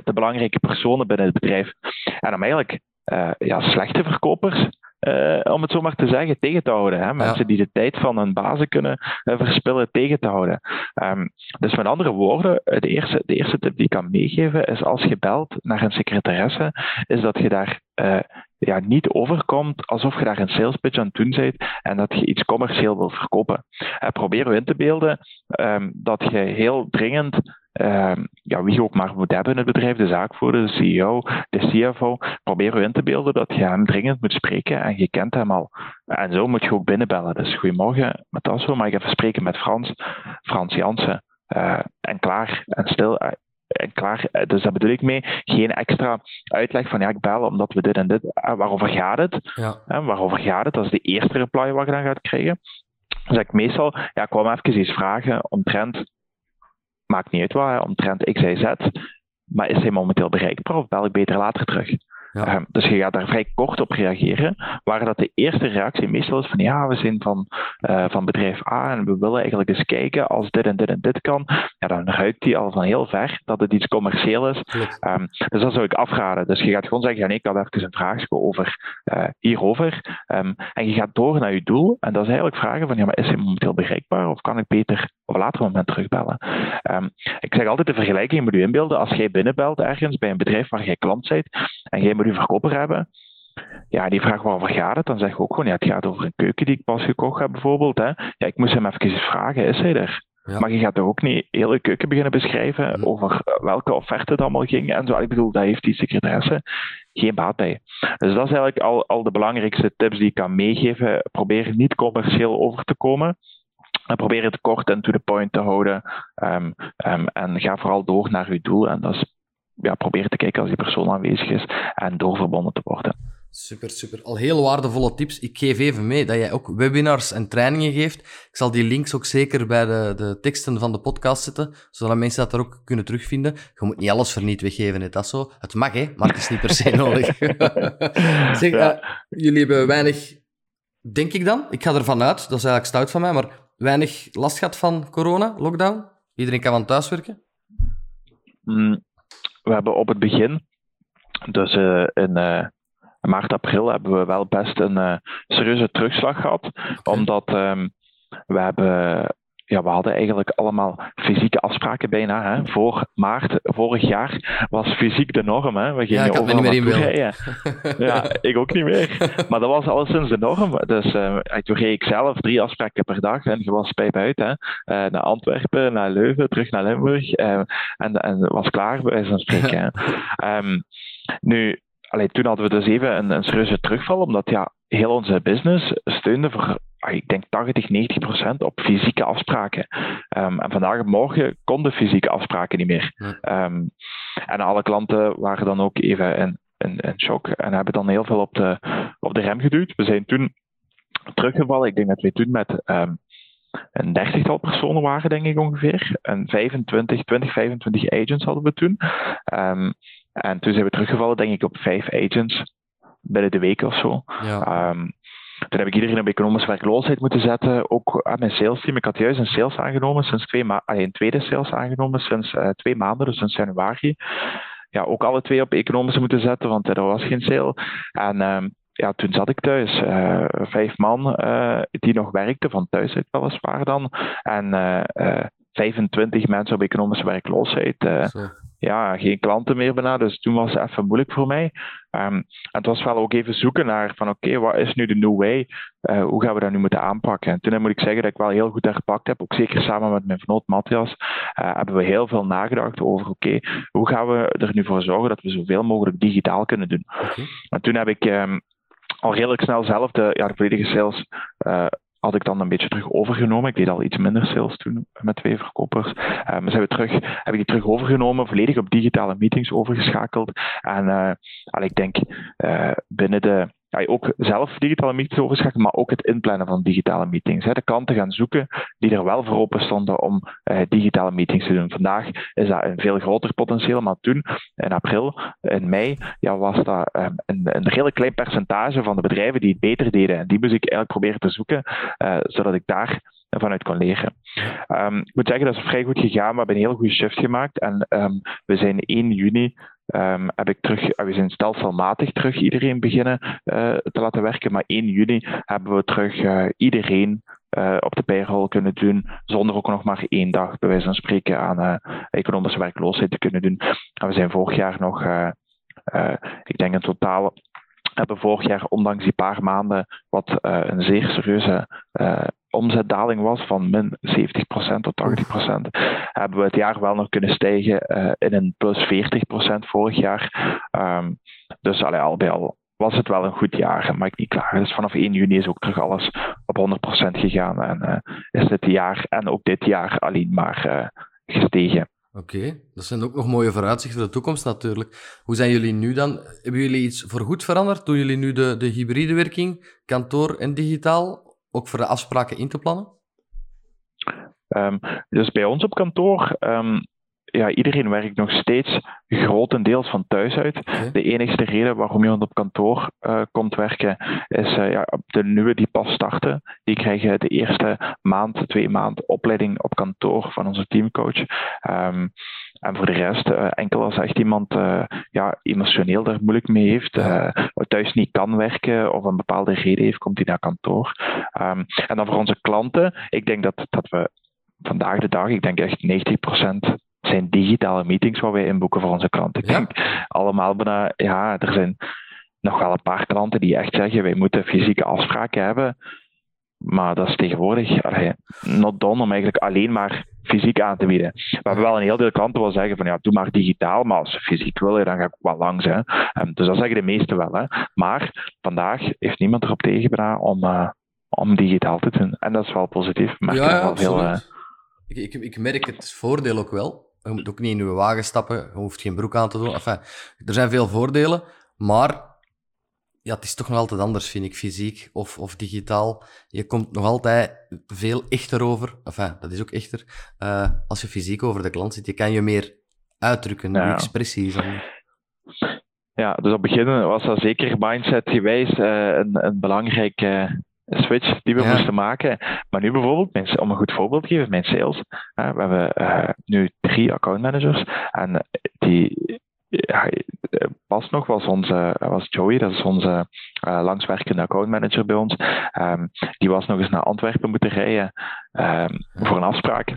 de belangrijke personen binnen het bedrijf. En om eigenlijk ja, slechte verkopers, om het zo maar te zeggen, tegen te houden. Hè? Mensen die de tijd van hun bazen kunnen verspillen, tegen te houden. Um, dus met andere woorden, de eerste, de eerste tip die ik kan meegeven is als je belt naar een secretaresse, is dat je daar ja, niet overkomt alsof je daar een sales pitch aan het doen bent en dat je iets commercieel wilt verkopen. Uh, probeer in te beelden um, dat je heel dringend, um, ja, wie je ook maar moet hebben in het bedrijf, de zaakvoerder, de CEO, de CFO, probeer in te beelden dat je hem dringend moet spreken en je kent hem al. En zo moet je ook binnenbellen. Dus goedemorgen, met zo mag ik even spreken met Frans, Frans Jansen. Uh, en klaar en stil. En klaar. Eh, dus daar bedoel ik mee. Geen extra uitleg van ja, ik bel omdat we dit en dit. Eh, waarover gaat het? Ja. waarover gaat het? Dat is de eerste reply wat je dan gaat krijgen. Dus ik meestal, ja, ik kwam even iets vragen omtrent, maakt niet uit waar, omtrent X, Y, Z. Maar is hij momenteel bereikbaar of bel ik beter later terug? Ja. Ehm, dus je gaat daar vrij kort op reageren, waar dat de eerste reactie meestal is van ja, we zijn van, uh, van bedrijf A en we willen eigenlijk eens kijken als dit en dit en dit kan, ja, dan ruikt die al van heel ver dat het iets commercieel is. Um, dus dat zou ik afraden. Dus je gaat gewoon zeggen, ja, nee, ik had even een vraag over uh, hierover. Um, en je gaat door naar je doel en dat is eigenlijk vragen van ja, maar is hij momenteel bereikbaar of kan ik beter op een later moment terugbellen? ik zeg altijd de vergelijking moet je inbeelden als jij binnenbelt ergens bij een bedrijf waar jij klant bent en jij moet verkoper hebben. Ja, die vraagt waarover gaat het? Dan zeg ik ook gewoon, ja, het gaat over een keuken die ik pas gekocht heb bijvoorbeeld. Hè. Ja, ik moest hem even vragen, is hij er? Maar je gaat er ook niet hele keuken beginnen beschrijven over welke offerte het allemaal ging en zo. Ik bedoel, daar heeft die secretaresse geen baat bij. Dus dat is eigenlijk al, al de belangrijkste tips die ik kan meegeven. Probeer niet commercieel over te komen. En probeer het kort en to the point te houden. Um, um, en ga vooral door naar je doel. En dat is ja, proberen te kijken als die persoon aanwezig is en doorverbonden te worden. Super, super. Al heel waardevolle tips. Ik geef even mee dat jij ook webinars en trainingen geeft. Ik zal die links ook zeker bij de, de teksten van de podcast zetten, zodat mensen dat er ook kunnen terugvinden. Je moet niet alles verniet weggeven, hè, dat zo. Het mag, hè, maar het is niet per se *laughs* nodig. zeg, uh, jullie hebben weinig, denk ik dan, ik ga ervan uit, dat is eigenlijk stout van mij, maar weinig last gehad van corona, lockdown? Iedereen kan van thuis werken? Mm, we hebben op het begin, dus uh, in uh, maart, april, hebben we wel best een uh, serieuze terugslag gehad. Omdat um, we hebben ja, we hadden eigenlijk allemaal fysieke afspraken bijna. Hè. Voor maart vorig jaar was fysiek de norm. Hè. We gingen ja, ik had niet meer in *laughs* Ja, ik ook niet meer. Maar dat was alleszins de norm. Dus uh, toen reed ik zelf drie afspraken per dag en je was bij buiten. Hè. Uh, naar Antwerpen, naar Leuven, terug naar Limburg. Uh, en, en was klaar, bij zo'n spreken. um, *laughs* nu, allee, toen hadden we dus even een, een serieuze terugval, omdat ja, heel onze business steunde voor ik denk 80, 90 procent op fysieke afspraken. Ehm, en vandaag en morgen konden fysieke afspraken niet meer. Ehm, en alle klanten waren dan ook even in, in, in shock en hebben dan heel veel op de, op de rem geduwd. We zijn toen teruggevallen. Ik denk dat we toen met um, een dertigtal personen waren, denk ik ongeveer. En 25, 20, 25 agents hadden we toen. En toen zijn we teruggevallen, denk ik, op vijf agents binnen de week of zo. Ja. Um, toen heb ik iedereen op economische werkloosheid moeten zetten. Ook aan mijn sales team. Ik had juist een sales aangenomen sinds twee maanden. Een tweede sales aangenomen sinds uh, twee maanden, dus sinds januari. Ja, ook alle twee op economische moeten zetten, want er was geen sale. En um, ja, toen zat ik thuis. Uh, vijf man die nog werkten, van thuis uit weliswaar dan. En 25 mensen op economische werkloosheid ja, geen klanten meer bijna. Dus toen was het even moeilijk voor mij. Um, en het was wel ook even zoeken naar van oké, okay, wat is nu de new way? Uh, hoe gaan we dat nu moeten aanpakken? En toen moet ik zeggen dat ik wel heel goed herpakt heb. Ook zeker samen met mijn vernoot Matthias uh, hebben we heel veel nagedacht over oké, okay, hoe gaan we er nu voor zorgen dat we zoveel mogelijk digitaal kunnen doen? Okay. En toen heb ik um, al redelijk snel zelf de, ja, de volledige sales had ik dan een beetje terug overgenomen. Ik deed al iets minder sales toen met twee verkopers. Um, zijn we terug, heb ik die terug overgenomen, volledig op digitale meetings overgeschakeld. En uh, al, ik denk uh, binnen de ja, ook zelf digitale meetings overschakelen, maar ook het inplannen van digitale meetings. Hè. De klanten gaan zoeken die er wel voor open stonden om uh, digitale meetings te doen. Vandaag is dat een veel groter potentieel, maar toen, in april, in mei, ja, was dat um, een, een redelijk klein percentage van de bedrijven die het beter deden. En die moest ik eigenlijk proberen te zoeken, uh, zodat ik daar vanuit kon leren. Um, ik moet zeggen, dat is vrij goed gegaan. We hebben een heel goede shift gemaakt. En um, we zijn 1 juni um, heb ik terug, eh, we zijn stelselmatig terug iedereen beginnen uh, te laten werken. Maar 1 juni hebben we terug uh, iedereen uh, op de payroll kunnen doen, zonder ook nog maar één dag, bij wijze van spreken, aan uh, economische werkloosheid te kunnen doen. En we zijn vorig jaar nog, uh, ik denk in totaal, hebben vorig jaar, ondanks die paar maanden, wat een zeer serieuze omzetdaling was van min 70% tot 80%, hebben we het jaar wel nog kunnen stijgen uh, in een plus 40% vorig jaar. Um, dus allee, al bij al was het wel een goed jaar, maar ik niet klaar. Dus vanaf 1 juni is ook terug alles op 100% gegaan en uh, is dit jaar en ook dit jaar alleen maar uh, gestegen. Oké, okay. dat zijn ook nog mooie vooruitzichten voor de toekomst natuurlijk. Hoe zijn jullie nu dan? Hebben jullie iets voorgoed veranderd? Doen jullie nu de, de hybride werking, kantoor en digitaal? Ook voor de afspraken in te plannen? Um, dus bij ons op kantoor, um, ja, iedereen werkt nog steeds grotendeels van thuis uit. Okay. De enige reden waarom iemand op kantoor uh, komt werken, is uh, ja, de nieuwe die pas starten. Die krijgen de eerste maand, twee maanden opleiding op kantoor van onze teamcoach. Um, en voor de rest, uh, enkel als echt iemand uh, ja, emotioneel daar moeilijk mee heeft, uh, thuis niet kan werken of een bepaalde reden heeft, komt hij naar kantoor. Um, en dan voor onze klanten, ik denk dat, dat we vandaag de dag, ik denk echt 90% zijn digitale meetings waar wij inboeken voor onze klanten. Ik ja. denk allemaal bijna, ja, er zijn nog wel een paar klanten die echt zeggen, wij moeten fysieke afspraken hebben. Maar dat is tegenwoordig allee, not done om eigenlijk alleen maar fysiek aan te bieden. We hebben wel een heel deel klanten wel zeggen van ja, doe maar digitaal, maar als ze fysiek willen, dan ga ik wel langs. Hè. Um, dus dat zeggen de meesten wel. Hè. Maar vandaag heeft niemand erop tegen om, uh, om digitaal te doen. En dat is wel positief. Maar ja, ja wel veel, uh... ik, ik, ik merk het voordeel ook wel. Je moet ook niet in je wagen stappen, je hoeft geen broek aan te doen. Enfin, er zijn veel voordelen, maar ja, het is toch nog altijd anders, vind ik, fysiek of, of digitaal. Je komt nog altijd veel echter over. Enfin, dat is ook echter. Uh, als je fysiek over de klant zit, je kan je meer uitdrukken, ja. je expressie. Ja, dus op het begin was dat zeker mindset-gewijs uh, een, een belangrijke switch die we ja. moesten maken. Maar nu bijvoorbeeld, om een goed voorbeeld te geven, mijn sales. We hebben nu drie account managers en die ja, pas nog was, onze, was Joey, dat is onze uh, langswerkende accountmanager bij ons. Um, die was nog eens naar Antwerpen moeten rijden um, voor een afspraak.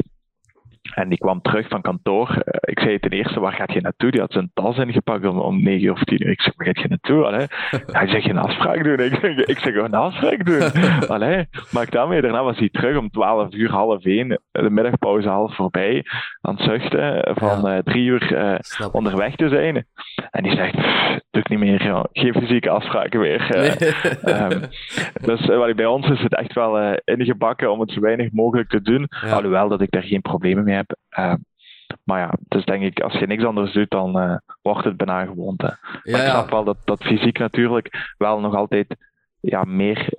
En die kwam terug van kantoor. Eh, ik zei ten eerste, waar gaat je naartoe? Die had zijn tas ingepakt om, om 9 of 10 uur. Ik zeg, waar gaat je naartoe? Allee. *laughs* Hij zegt, een afspraak doen. Ik zeg, ik zeg een afspraak doen. *laughs* Allee, maak daarmee. Daarna was hij terug om 12 uur, half 1. De middagpauze half voorbij. Aan het zuchten van ja. uh, drie uur uh, onderweg te zijn. En die zegt, doe ik niet meer. Joh. Geen fysieke afspraken meer. Nee. um, *laughs* dus bij ons is het echt wel ingebakken om het zo weinig mogelijk te doen. Ja. Alhoewel dat ik daar geen problemen mee heb. Uh, maar ja, dus denk ik, als je niks anders doet, dan uh, wordt het bijna gewoonte. Ja, ik snap wel dat, dat fysiek natuurlijk wel nog altijd ja, meer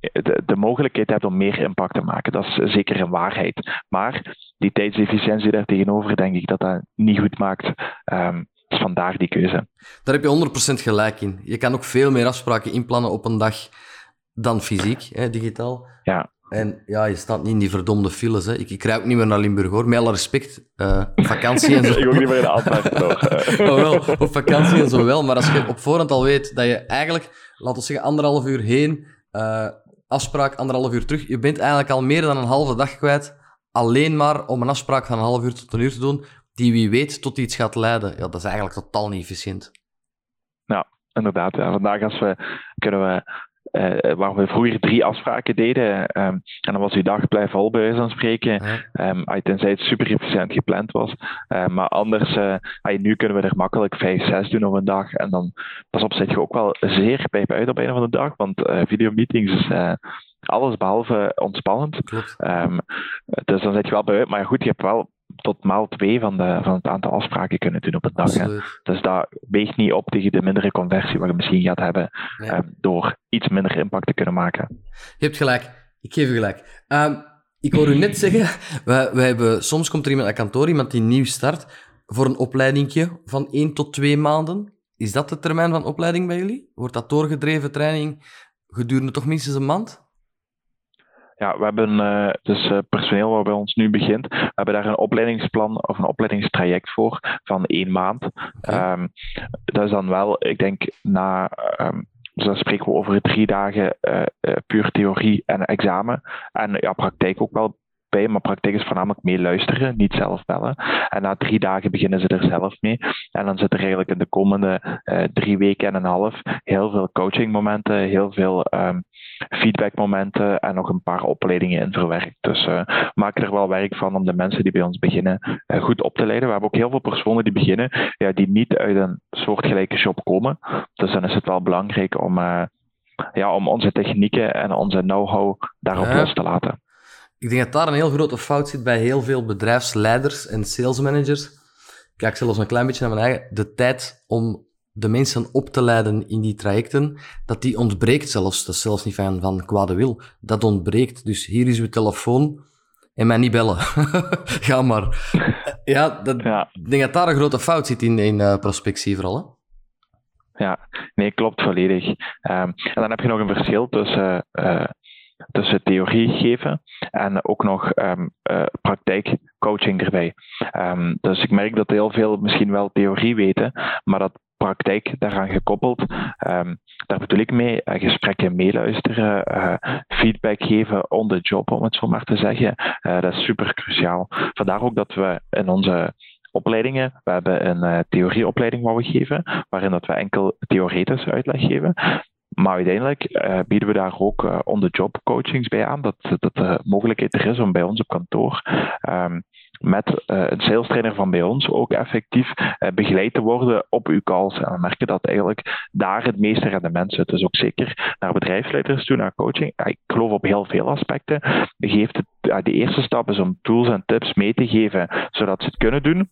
de, de, mogelijkheid hebt om meer impact te maken. Dat is zeker een waarheid. Maar die tijdsefficiëntie daar tegenover, denk ik dat dat niet goed maakt. Um, dus vandaar die keuze. Daar heb je 100% gelijk in. Je kan ook veel meer afspraken inplannen op een dag dan fysiek, hè, digitaal. Ja. En ja, je staat niet in die verdomde files. Hè. Ik, ik rijd ook niet meer naar Limburg hoor. Met alle respect, uh, vakantie en *laughs* zo. ik ook niet meer in de aanpak *laughs* oh, wel, op vakantie en zo wel. Maar als je op voorhand al weet dat je eigenlijk, laten we zeggen, anderhalf uur heen, uh, afspraak anderhalf uur terug. Je bent eigenlijk al meer dan een halve dag kwijt. Alleen maar om een afspraak van een half uur tot een uur te doen, die wie weet tot iets gaat leiden. Ja, dat is eigenlijk totaal niet efficiënt. Ja, inderdaad. Ja. Vandaag als we, kunnen we uh, waar we vroeger drie afspraken deden. Um, en dan was uw dag blijven vol bij wijze van spreken. Um, tenzij het super efficiënt gepland was. Uh, maar anders, uh, nu kunnen we er makkelijk vijf, zes doen op een dag. En dan pas op zit je ook wel zeer pijp uit op einde van de dag. Want videomeetings is alles behalve ontspannend. Um, dus dan zit je wel bij uit. Maar goed, je hebt wel tot maal twee van, de, van het aantal afspraken kunnen doen op een dag. Hè. Dus dat weegt niet op tegen de mindere conversie wat je misschien gaat hebben um, door iets minder impact te kunnen maken. Je hebt gelijk. Ik geef je gelijk. Um, ik hoor u net *laughs* zeggen, wij, wij hebben, soms komt er iemand naar kantoor, iemand die nieuw start, voor een opleidingje van één tot twee maanden. Is dat de termijn van opleiding bij jullie? Wordt dat doorgedreven training gedurende toch minstens een maand? Ja, we hebben uh, dus uh, personeel waar bij ons nu begint, we hebben daar een opleidingsplan of een opleidingstraject voor van één maand. Okay. Um, dat is dan wel, ik denk, na. Um, dus dan spreken we over drie dagen uh, puur theorie en examen. En ja, praktijk ook wel bij, maar praktijk is voornamelijk meeluisteren, niet zelf bellen. En na drie dagen beginnen ze er zelf mee. En dan zit er eigenlijk in de komende uh, drie weken en een half heel veel coachingmomenten, heel veel um, feedbackmomenten en nog een paar opleidingen in verwerkt. Dus uh, we maken er wel werk van om de mensen die bij ons beginnen uh, goed op te leiden. We hebben ook heel veel personen die beginnen, ja, die niet uit een soortgelijke shop komen. Dus dan is het wel belangrijk om, ja, om onze technieken en onze know-how daarop ja. los te laten. Ik denk dat daar een heel grote fout zit bij heel veel bedrijfsleiders en salesmanagers. Kijk zelfs een klein beetje naar mijn eigen. De tijd om de mensen op te leiden in die trajecten, dat die ontbreekt zelfs. Dat is zelfs niet van, van kwade wil. Dat ontbreekt. Dus hier is uw telefoon en mij niet bellen. *laughs* Ga maar. Ja, dat, ja, ik denk dat daar een grote fout zit in, in uh, prospectie vooral. Hè? Ja, nee, klopt volledig. Um, en dan heb je nog een verschil tussen uh, tussen theorie geven en ook nog um, uh, praktijkcoaching erbij. Um, dus ik merk dat heel veel misschien wel theorie weten, maar dat praktijk daaraan gekoppeld. Um, daar bedoel ik mee uh, gesprekken meeluisteren, feedback geven on the job, om het zo maar te zeggen. Dat is super cruciaal. Vandaar ook dat we in onze opleidingen. We hebben een uh, theorieopleiding wat we geven, waarin dat we enkel theoretische uitleg geven. Maar uiteindelijk uh, bieden we daar ook uh, on-the-job coachings bij aan. Dat, dat de mogelijkheid er is om bij ons op kantoor um, met een sales trainer van bij ons ook effectief begeleid te worden op uw calls. En we merken dat eigenlijk daar het meeste rendement zit. Dus ook zeker naar bedrijfsleiders toe, naar coaching. ik geloof op heel veel aspecten. Geeft de eerste stap is om tools en tips mee te geven, zodat ze het kunnen doen.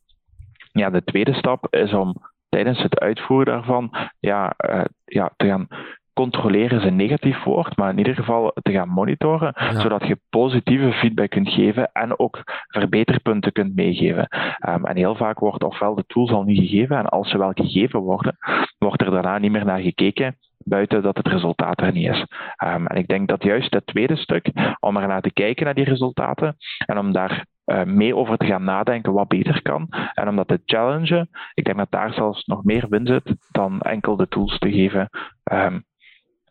Ja, de tweede stap is om tijdens het uitvoeren daarvan ja, ja, te gaan controleren is een negatief woord, maar in ieder geval te gaan monitoren, ja. zodat je positieve feedback kunt geven en ook verbeterpunten kunt meegeven. Um, en heel vaak wordt ofwel de tools al niet gegeven, en als ze wel gegeven worden, wordt er daarna niet meer naar gekeken, buiten dat het resultaat er niet is. Um, en ik denk dat juist het tweede stuk, om er naar te kijken naar die resultaten, en om daar uh, mee over te gaan nadenken wat beter kan. En om dat te challengen, ik denk dat daar zelfs nog meer win zit dan enkel de tools te geven. Um,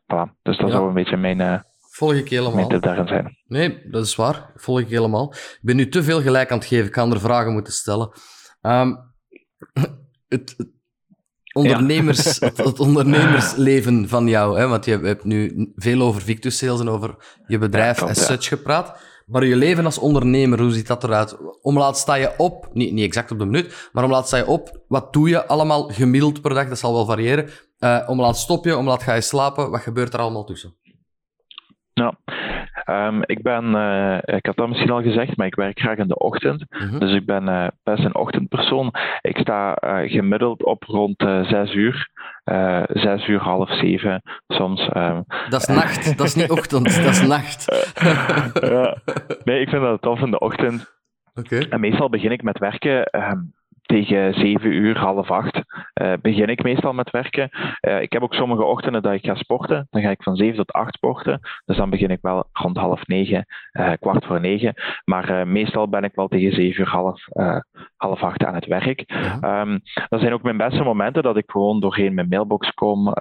Voilà. Dus dat ja. zou een beetje mijn, uh, Volg ik helemaal. Met daarin zijn. Nee, dat is waar. Volg ik helemaal. Ik ben nu te veel gelijk aan het geven. Ik kan er vragen moeten stellen. Ehm, *clears throat* het, ondernemers, het, ondernemersleven van jou, hè? want je hebt nu veel over Victus Sales en over je bedrijf ja, as such gepraat. Maar je leven als ondernemer, hoe ziet dat eruit? Om laat sta je op, niet, niet exact op de minuut, maar om laat sta je op, wat doe je allemaal gemiddeld per dag? Dat zal wel variëren. Uh, om laat stop je, om laat ga je slapen, wat gebeurt er allemaal tussen? Nou, um, ik ben, uh, ik had dat misschien al gezegd, maar ik werk graag in de ochtend. Mm-hmm. Dus ik ben uh, best een ochtendpersoon. Ik sta uh, gemiddeld op rond zes uur. zes uur, half zeven, soms. Um, dat is nacht, dat is niet ochtend, dat is nacht. *laughs* ja. Nee, ik vind dat tof in de ochtend. Okay. En meestal begin ik met werken um, tegen 7 uur, half 8 uh, begin ik meestal met werken. Uh, ik heb ook sommige ochtenden dat ik ga sporten. Dan ga ik van 7 tot 8 sporten. Dus dan begin ik wel rond half 9, uh, eh, kwart voor 9. Maar meestal ben ik wel tegen 7 uur, half, half 8 aan het werk. Ja. Um, dat zijn ook mijn beste momenten dat ik gewoon doorheen mijn mailbox kom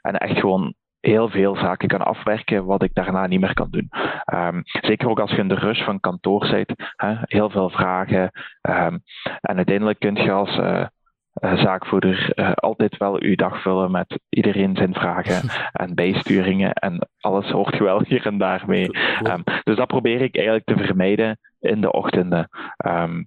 en echt gewoon heel veel zaken kan afwerken wat ik daarna niet meer kan doen. Um, zeker ook als je in de rush van kantoor zit, heel veel vragen. Um, en uiteindelijk kun je als uh, zaakvoerder uh, altijd wel uw dag vullen met iedereen zijn vragen *laughs* en bijsturingen en alles hoort je wel hier en daar mee. Um, dus dat probeer ik eigenlijk te vermijden in de ochtenden. Um,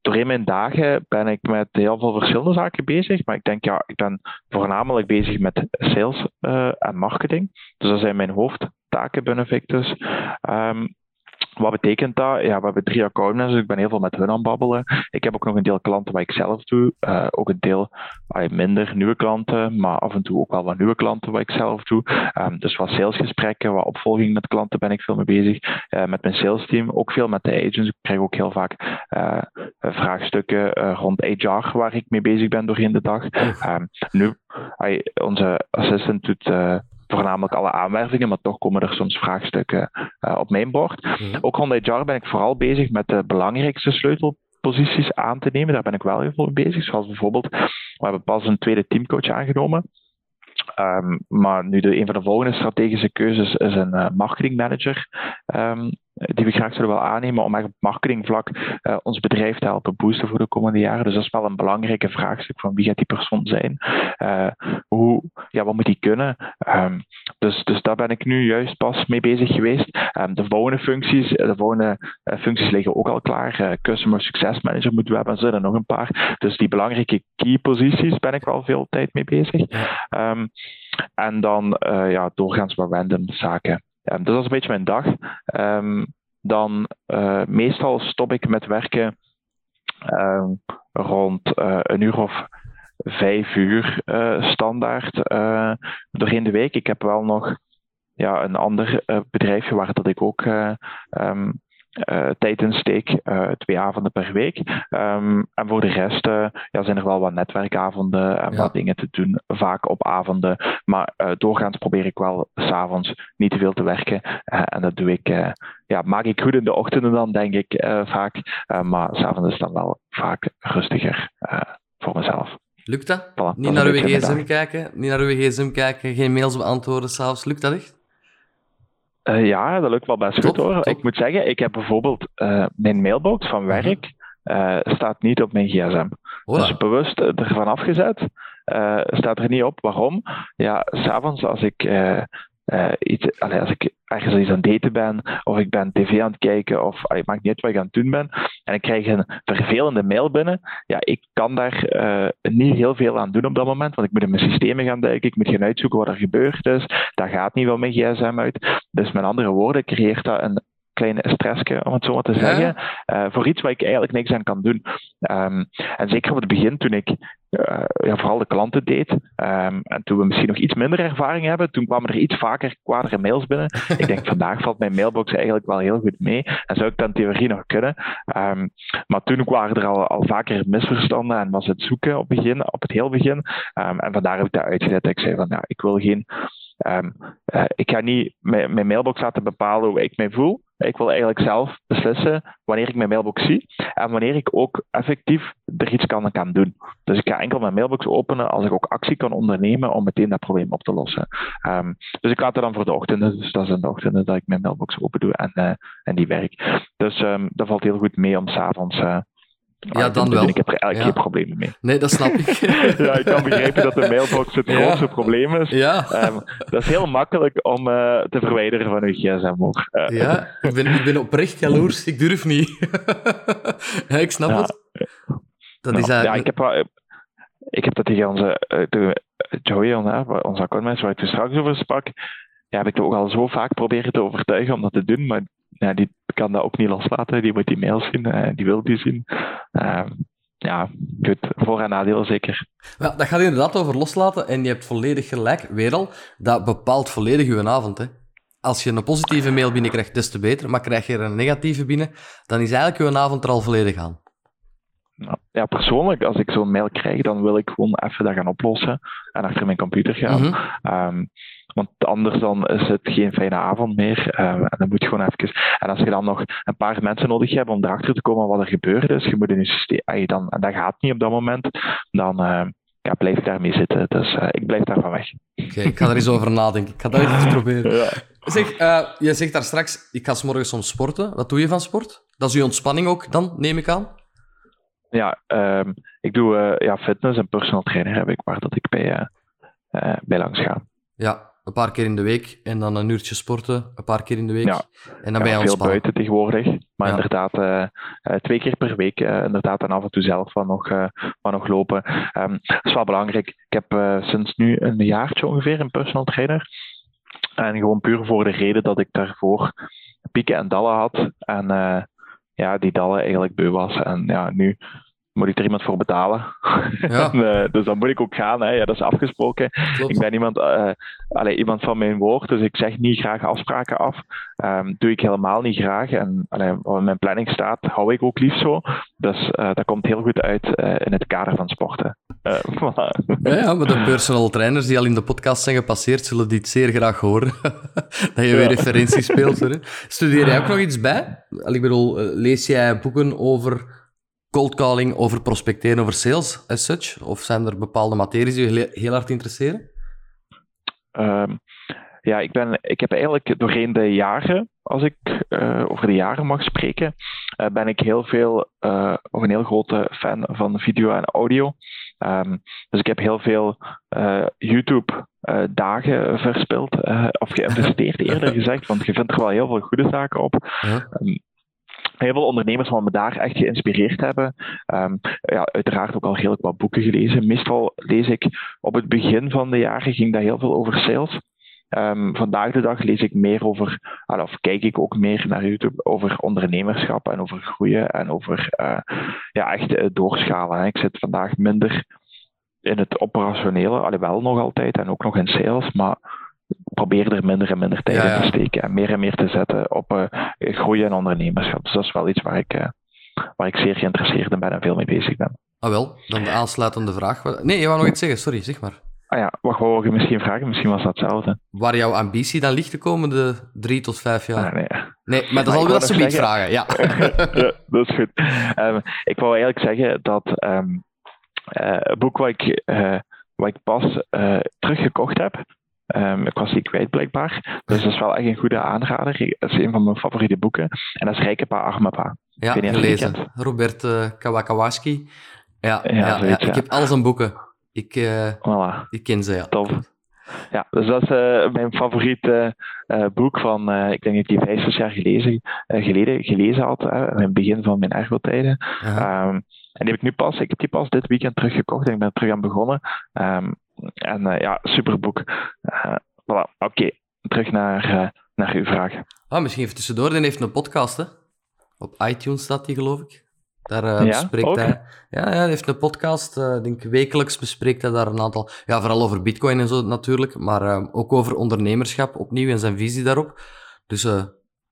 doorheen mijn dagen ben ik met heel veel verschillende zaken bezig. Maar ik denk, ja, ik ben voornamelijk bezig met sales uh, en marketing. Dus dat zijn mijn hoofdtaken binnen Victus. Um, wat betekent dat? Ja, we hebben drie accountmanagers, dus ik ben heel veel met hun aan het babbelen. Ik heb ook nog een deel klanten wat ik zelf doe. Uh, ook een deel uh, minder nieuwe klanten, maar af en toe ook wel wat nieuwe klanten wat ik zelf doe. Um, dus wat salesgesprekken, wat opvolging met klanten ben ik veel mee bezig. Uh, met mijn salesteam, ook veel met de agents. Ik krijg ook heel vaak vraagstukken rond HR waar ik mee bezig ben doorheen de dag. Um, nu, onze assistant doet voornamelijk alle aanwervingen, maar toch komen er soms vraagstukken uh, op mijn bord. Mhm. Ook rond HR ben ik vooral bezig met de belangrijkste sleutelposities aan te nemen. Daar ben ik wel heel veel mee bezig. Zoals bijvoorbeeld, we hebben pas een tweede teamcoach aangenomen. Um, maar nu de, een van de volgende strategische keuzes is een uh, marketingmanager. Um, die we graag zullen wel aannemen om eigenlijk op marketingvlak uh, ons bedrijf te helpen boosten voor de komende jaren. Dus dat is wel een belangrijke vraagstuk van wie gaat die persoon zijn? Uh, hoe, ja, wat moet die kunnen? Um, dus, dus daar ben ik nu juist pas mee bezig geweest. Um, de volgende functies, de volgende uh, functies liggen ook al klaar. Customer Success Manager moeten we hebben, er zijn nog een paar. Dus die belangrijke key posities ben ik wel veel tijd mee bezig. Um, en dan ja, doorgaans wat random zaken. Dus dat is een beetje mijn dag. Um, dan uh, meestal stop ik met werken um, rond uh, een uur of vijf uur uh, standaard doorheen de week. Ik heb wel nog ja, een ander bedrijfje waar dat ik ook um, uh, tijd in steek, uh, twee avonden per week. Um, en voor de rest uh, ja, zijn er wel wat netwerkavonden en ja. wat dingen te doen, vaak op avonden. Maar doorgaans probeer ik wel s'avonds niet te veel te werken. en dat doe ik, ja, maak ik goed in de ochtenden dan, denk ik vaak. maar s'avonds is dan wel vaak rustiger voor mezelf. Lukt dat? Voilà, niet naar uw gsm kijken, niet naar uw gsm kijken, geen mails beantwoorden s'avonds. Lukt dat echt? Uh, ja, dat lukt wel best top, goed hoor. Top. Ik moet zeggen, ik heb bijvoorbeeld uh, mijn mailbox van mhm. werk uh, staat niet op mijn gsm. Hola. Dus bewust ervan afgezet. staat er niet op. Waarom? Ja, s'avonds als ik uh, iets, allee, als ik ergens iets aan het daten ben, of ik ben tv aan het kijken, of allee, maakt niet uit wat ik aan het doen ben, en ik krijg een vervelende mail binnen, ja, ik kan daar uh, niet heel veel aan doen op dat moment, want ik moet in mijn systemen gaan duiken, ik moet gaan uitzoeken wat er gebeurd is, dat gaat niet wel mijn gsm uit. Dus met andere woorden creëert dat een kleine stressje, om het zo maar te zeggen, ja. uh, voor iets waar ik eigenlijk niks aan kan doen. Um, en zeker op het begin, toen ik ja, vooral de klanten deed, um, en toen we misschien nog iets minder ervaring hebben, toen kwamen er iets vaker kwadere mails binnen. *laughs* ik denk, vandaag valt mijn mailbox eigenlijk wel heel goed mee, en zou ik dan theorie nog kunnen. Um, maar toen waren er al, al vaker misverstanden en was het zoeken op, begin, op het heel begin. en vandaar heb ik dat uitgezet. Ik zei van, ja, ik wil geen... Uh, ik ga niet mijn, mijn mailbox laten bepalen hoe ik mij voel. Ik wil eigenlijk zelf beslissen wanneer ik mijn mailbox zie en wanneer ik ook effectief er iets kan, kan doen. Dus ik ga enkel mijn mailbox openen als ik ook actie kan ondernemen om meteen dat probleem op te lossen. Um, dus ik laat het dan voor de ochtenden, dus dat is in de ochtenden dat ik mijn mailbox open doe en, uh, en die werk. Dus um, dat valt heel goed mee om s'avonds uh, ja, dan wel. Ik heb er eigenlijk geen problemen mee. Nee, dat snap ik. *laughs* ja, ik kan begrijpen dat de mailbox het grootste probleem is. Ja. Um, dat is heel makkelijk om uh, te verwijderen van uw gsm. Hoor. Uh, ja, *laughs* ik ben, ik ben oprecht jaloers. Ik durf niet. *laughs* ja, ik snap ja. het. Dat ja, is eigenlijk... ja, ik heb, ik heb dat tegen onze uh, Joey, onze accountmanager, waar ik het straks over sprak, ja, heb ik ook al zo vaak proberen te overtuigen om dat te doen, maar ja, die kan dat ook niet loslaten. Die moet die mails zien, uh, die wil die zien. Uh, ja, goed, voor- en nadelen zeker. Ja, dat gaat inderdaad over loslaten en je hebt volledig gelijk, weer al, dat bepaalt volledig je avond. Hè. Als je een positieve mail binnenkrijgt, des te beter, maar krijg je er een negatieve binnen, dan is eigenlijk je avond er al volledig aan. Ja, persoonlijk, als ik zo'n mail krijg, dan wil ik gewoon even dat gaan oplossen en achter mijn computer gaan. Mhm. Um, want anders dan is het geen fijne avond meer. Uh, en dan moet je gewoon even. En als je dan nog een paar mensen nodig hebt om erachter te komen wat er gebeurd is, je moet in je systeem. Dan, en dat gaat niet op dat moment, dan uh, ja, blijf daarmee zitten. Dus uh, ik blijf daarvan weg. Oké, okay, ik ga er eens over nadenken. Ik ga dat eens *laughs* proberen. Ja. Zeg, je zegt daar straks, ik ga s morgens soms sporten. Wat doe je van sport? Dat is je ontspanning ook dan, neem ik aan? Ja, um, ik doe ja, fitness en personal trainer heb ik, waar dat ik bij, bij langs ga. Ja, een paar keer in de week en dan een uurtje sporten, een paar keer in de week. Ja. En dan ben je veel ontspannen. buiten tegenwoordig, maar Ja. inderdaad uh, uh, twee keer per week, uh, inderdaad en af en toe zelf wat nog, uh, wat nog lopen. Um, dat is wel belangrijk. Ik heb sinds nu een jaartje ongeveer een personal trainer. En gewoon puur voor de reden dat ik daarvoor pieken en dallen had. En ja, die dallen eigenlijk beu was. En ja, nu moet ik er iemand voor betalen. Ja. *laughs* en, uh, dus dan moet ik ook gaan. Hè. Ja, dat is afgesproken. Klopt. Ik ben iemand, uh, allee, iemand van mijn woord, dus ik zeg niet graag afspraken af. Um, doe ik helemaal niet graag. En allee, wat in mijn planning staat, hou ik ook lief zo. Dus uh, dat komt heel goed uit in het kader van sporten. *laughs* voilà. Ja, ja, maar de personal trainers die al in de podcast zijn gepasseerd, zullen dit zeer graag horen. *laughs* dat je weer referenties speelt. Studeer jij ook nog iets bij? Ik bedoel, eh, lees jij boeken over cold calling, over prospecteren, over sales as such? Of zijn er bepaalde materies die je heel- hard interesseren? Um, ja, ik, ben, ik heb eigenlijk doorheen de jaren, als ik uh, over de jaren mag spreken, uh, ben ik heel veel, uh, of een heel grote fan van video en audio. Um, dus ik heb heel veel YouTube-dagen verspild, of *laughs* geïnvesteerd eerder gezegd, want je vindt er wel heel veel goede zaken op. Ja. Um, heel veel ondernemers wat me daar echt geïnspireerd hebben. Um, ja, uiteraard ook al heel wat boeken gelezen. Meestal lees ik op het begin van de jaren ging dat heel veel over sales. Um, vandaag de dag lees ik meer over, of kijk ik ook meer naar YouTube over ondernemerschap en over groeien en over uh, ja, echt uh, doorschalen. Hè. Ik zit vandaag minder in het operationele, alhoewel nog altijd en ook nog in sales, maar probeer er minder en minder tijd Ja, ja. in te steken en meer en meer te zetten op uh, groeien en ondernemerschap. Dus dat is wel iets waar ik, uh, waar ik zeer geïnteresseerd in ben en veel mee bezig ben. Ah wel, dan de aansluitende vraag. Nee, je wou nog iets zeggen, sorry, zeg maar. Ah ja, wat wou je misschien vragen? Misschien was dat hetzelfde. Waar jouw ambitie dan ligt de komende drie tot vijf jaar? Ah, nee. Nee, maar dat zal ik we wou dat zeggen- vragen, ja. *laughs* ja, dat is goed. Um, ik wou eigenlijk zeggen dat um, uh, het boek wat ik, wat ik pas teruggekocht heb, um, ik was die kwijt blijkbaar, dus dat is wel echt een goede aanrader. Dat is een van mijn favoriete boeken. En dat is Rijke Pa, Arme Pa. Ja, gelezen. Robert uh, Kawakawaski. Ja, ja, Ja, ik heb al zijn boeken. Ik, uh, Voilà. ik ken ze, ja. Tof. Ja, dus dat is uh, mijn favoriete uh, boek van, ik denk dat ik die vijf, zes jaar gelezen, geleden gelezen had, in het begin van mijn ergotijden. Aha. Um, en die heb ik nu pas, ik heb die pas dit weekend teruggekocht en ik ben er terug aan begonnen. Um, en uh, ja, super boek. Uh, voilà, oké, okay. terug naar, uh, naar uw vraag. Ah, misschien even tussendoor, die heeft een podcast, hè. Op iTunes staat die, geloof ik. Daar uh, Ja, bespreekt hij... Ja, ja, hij heeft een podcast. eh, Ik denk wekelijks bespreekt hij daar een aantal... Ja, vooral over bitcoin en zo natuurlijk, maar eh, ook over ondernemerschap opnieuw en zijn visie daarop. Dus eh,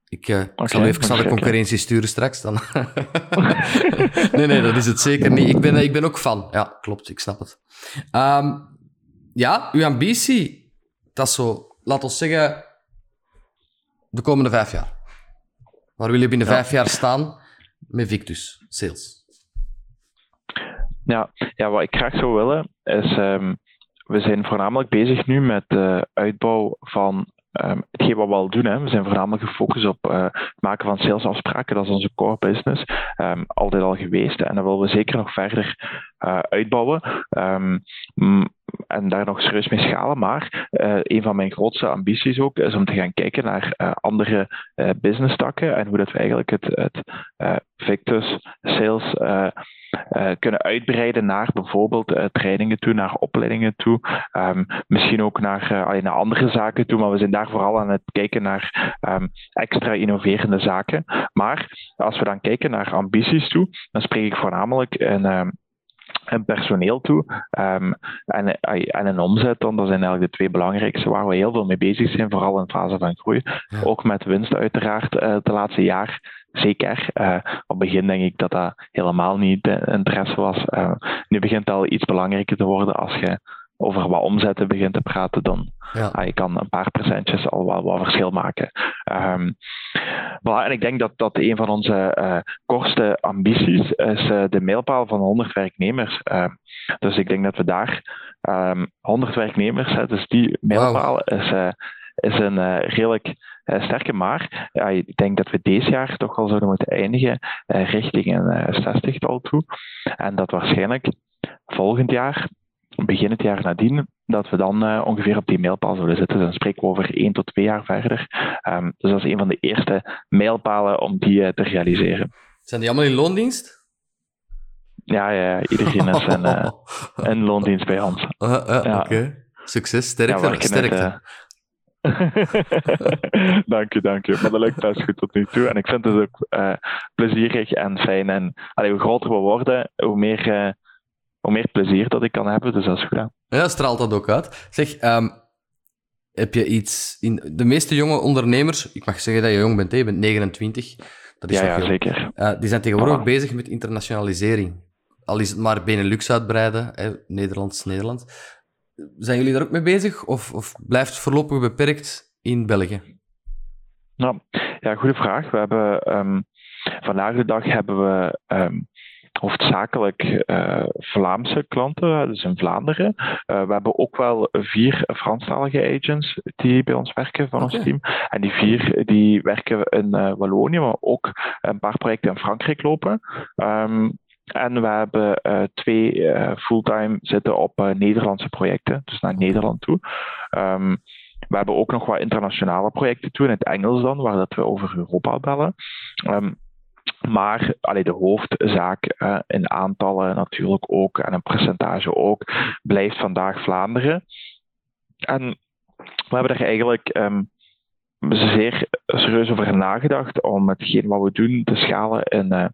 ik, eh, ik zal even naar de concurrentie sturen straks. Dan. *laughs* nee, nee, dat is het zeker niet. Ik ben, ik ben ook fan. Ja, klopt, ik snap het. Ehm, ja, uw ambitie, dat is zo... Laat ons zeggen, de komende vijf jaar. Waar wil je binnen vijf jaar staan met Victus Sales? Ja, ja, wat ik graag zou willen is, um, we zijn voornamelijk bezig nu met de uitbouw van um, hetgeen wat we al doen. Hè. We zijn voornamelijk gefocust op uh, het maken van salesafspraken. Dat is onze core business. Um, altijd al geweest. En dat willen we zeker nog verder uh, uitbouwen. En daar nog serieus mee schalen. Maar uh, een van mijn grootste ambities ook is om te gaan kijken naar andere business takken en hoe dat we eigenlijk het, het Victus Sales uh, kunnen uitbreiden naar bijvoorbeeld uh, trainingen toe, naar opleidingen toe, um, misschien ook naar, uh, alleen naar andere zaken toe, maar we zijn daar vooral aan het kijken naar um, extra innoverende zaken. Maar als we dan kijken naar ambities toe, dan spreek ik voornamelijk in, um, en personeel toe um, en, en een omzet dan. Dat zijn eigenlijk de twee belangrijkste waar we heel veel mee bezig zijn, vooral in fase van groei. Ook met winst uiteraard uh, het laatste jaar zeker. Uh, op het begin denk ik dat dat helemaal niet de interesse was. Uh, nu begint het al iets belangrijker te worden als je over wat omzetten begint te praten, dan ja. ah, je kan een paar procentjes al wel wat verschil maken. Um, voilà, en ik denk dat dat een van onze uh, kortste ambities is uh, de mijlpaal van 100 werknemers. Uh, dus ik denk dat we daar um, 100 werknemers, hè, dus die mijlpaal wow. is, is een redelijk sterke maar. Ja, ik denk dat we deze jaar toch al zouden moeten eindigen richting een 60-tal eh, toe. En dat waarschijnlijk volgend jaar, begin het jaar nadien, dat we dan ongeveer op die mijlpaal zullen zitten. Dan spreken we over één tot twee jaar verder. Um, dus dat is een van de eerste mijlpalen om die te realiseren. Zijn die allemaal in loondienst? Ja, ja iedereen is in, uh, in loondienst bij ons. Ja. Oké, okay. succes, sterkte. Ja, sterkte. *laughs* dank je, dank je. Maar dat lukt best goed tot nu toe. En ik vind het ook uh, plezierig en fijn. En allee, hoe groter we worden, hoe meer, uh, hoe meer plezier dat ik kan hebben. Dus dat is goed. Ja, straalt dat ook uit. Zeg, um, heb je iets... In de meeste jonge ondernemers, ik mag zeggen dat je jong bent, hè? je bent 29. Dat is ja, ja zeker. Uh, die zijn tegenwoordig bezig met internationalisering. Al is het maar Benelux uitbreiden, hè? Nederlands, Nederland. Zijn jullie daar ook mee bezig of, of blijft het voorlopig beperkt in België? Nou, ja, goede vraag. We hebben um, vandaag de dag hebben we um, hoofdzakelijk uh, Vlaamse klanten, dus in Vlaanderen. Uh, we hebben ook wel vier Franstalige agents die bij ons werken van okay. ons team. En die vier die werken in Wallonië, maar ook een paar projecten in Frankrijk lopen. Um, en we hebben uh, twee uh, fulltime zitten op uh, Nederlandse projecten, dus naar Nederland toe. Um, we hebben ook nog wat internationale projecten toe, in het Engels dan, waar dat we over Europa bellen. Um, maar allee, de hoofdzaak in aantallen natuurlijk ook en een percentage ook blijft vandaag Vlaanderen. En we hebben er eigenlijk um, zeer serieus over nagedacht om hetgeen wat we doen te schalen in, uh,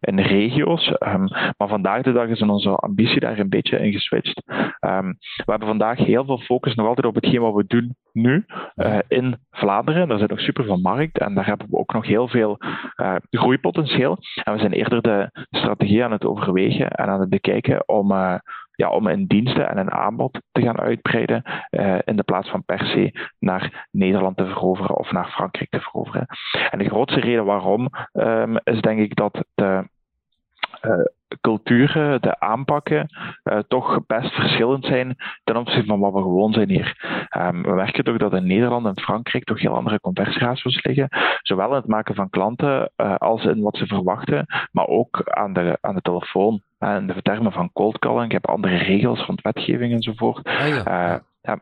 in regio's. Um, maar vandaag de dag is onze ambitie daar een beetje in geswitcht. Um, we hebben vandaag heel veel focus nog altijd op hetgeen wat we doen nu uh, in Vlaanderen. Daar zit nog super veel markt en daar hebben we ook nog heel veel uh, groeipotentieel. En we zijn eerder de strategie aan het overwegen en aan het bekijken om ja, om een diensten en een aanbod te gaan uitbreiden uh, in de plaats van per se naar Nederland te veroveren of naar Frankrijk te veroveren. En de grootste reden waarom um, is denk ik dat de uh, culturen, de aanpakken, uh, toch best verschillend zijn ten opzichte van wat we gewoon zijn hier. Um, we merken toch dat in Nederland en Frankrijk toch heel andere conversieratios liggen, zowel in het maken van klanten als in wat ze verwachten, maar ook aan de, aan de telefoon. En de termen van cold calling, ik heb andere regels rond wetgeving enzovoort. Ah, ja. Uh, ja,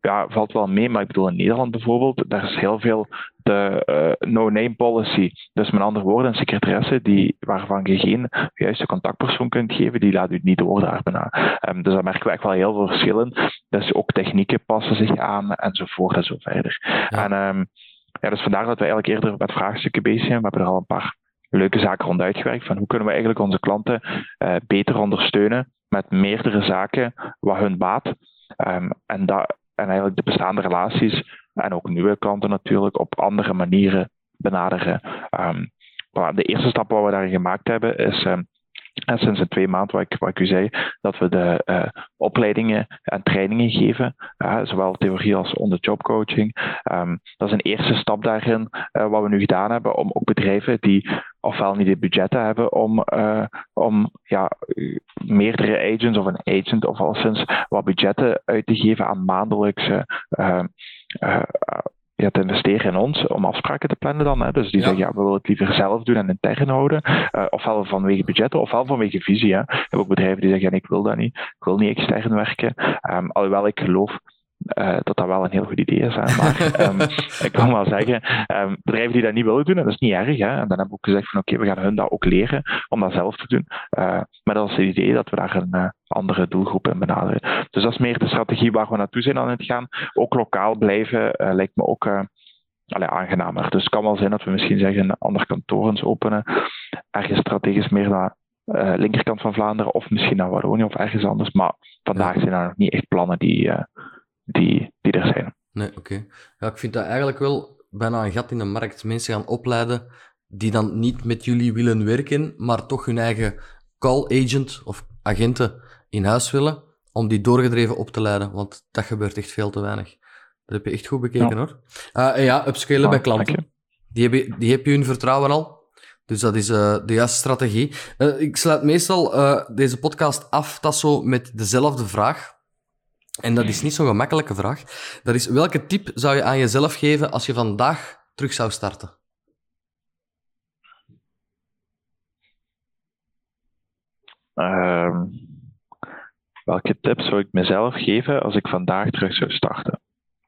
ja, valt wel mee, maar ik bedoel in Nederland bijvoorbeeld, daar is heel veel de uh, no-name policy. Dus met andere woorden, een secretaresse die, waarvan je geen juiste contactpersoon kunt geven, die laat u niet door daar bijna. Um, dus daar merken we echt wel heel veel verschillen. Dus ook technieken passen zich aan enzovoort en zo verder. Ja. En um, ja, dus vandaar dat we eigenlijk eerder met vraagstukken bezig zijn. We hebben er al een paar leuke zaken rond uitgewerkt. Van hoe kunnen we eigenlijk onze klanten uh, beter ondersteunen met meerdere zaken wat hun baat. Um, en, dat, en eigenlijk de bestaande relaties en ook nieuwe klanten natuurlijk op andere manieren benaderen. Um, de eerste stap wat we daarin gemaakt hebben is um, En sinds een twee maanden, wat ik, u zei, dat we de uh, opleidingen en trainingen geven, uh, zowel theorie als on-the-job coaching. Um, dat is een eerste stap daarin, uh, wat we nu gedaan hebben, om ook bedrijven die ofwel niet de budgetten hebben om, om ja, meerdere agents of een agent of al sinds wat budgetten uit te geven aan maandelijkse ja, te investeren in ons om afspraken te plannen dan. Hè. Dus die zeggen, ja, we willen het liever zelf doen en intern houden. Uh, ofwel vanwege budgetten, ofwel vanwege visie. Hè. Ik heb ook bedrijven die zeggen, ja, ik wil dat niet. Ik wil niet extern werken. Um, alhoewel ik geloof uh, dat dat wel een heel goed idee is. Hè. Maar um, *laughs* ik kan wel zeggen, um, bedrijven die dat niet willen doen, en dat is niet erg. Hè. En dan hebben we ook gezegd van oké, okay, we gaan hun dat ook leren om dat zelf te doen. Uh, maar dat is het idee dat we daar een uh, andere doelgroep in benaderen. Dus dat is meer de strategie waar we naartoe zijn aan het gaan. Ook lokaal blijven lijkt me ook allee, aangenamer. Dus het kan wel zijn dat we misschien zeggen een ander kantoor eens openen. Ergens strategisch meer naar uh, linkerkant van Vlaanderen of misschien naar Wallonië of ergens anders. Maar vandaag zijn er nog niet echt plannen die, uh, die, die er zijn. Nee, oké. Ja, ik vind dat eigenlijk wel bijna een gat in de markt. Mensen gaan opleiden die dan niet met jullie willen werken, maar toch hun eigen call agent of agenten in huis willen, om die doorgedreven op te leiden. Want dat gebeurt echt veel te weinig. Dat heb je echt goed bekeken ja. hoor. Uh, ja, upscalen ja, bij klanten. Die heb, die heb je hun vertrouwen al. Dus dat is uh, de juiste strategie. Uh, ik sluit meestal deze podcast af, dat zo met dezelfde vraag. En dat is niet zo'n gemakkelijke vraag. Dat is, welke tip zou je aan jezelf geven als je vandaag terug zou starten? Uh, welke tip zou ik mezelf geven als ik vandaag terug zou starten?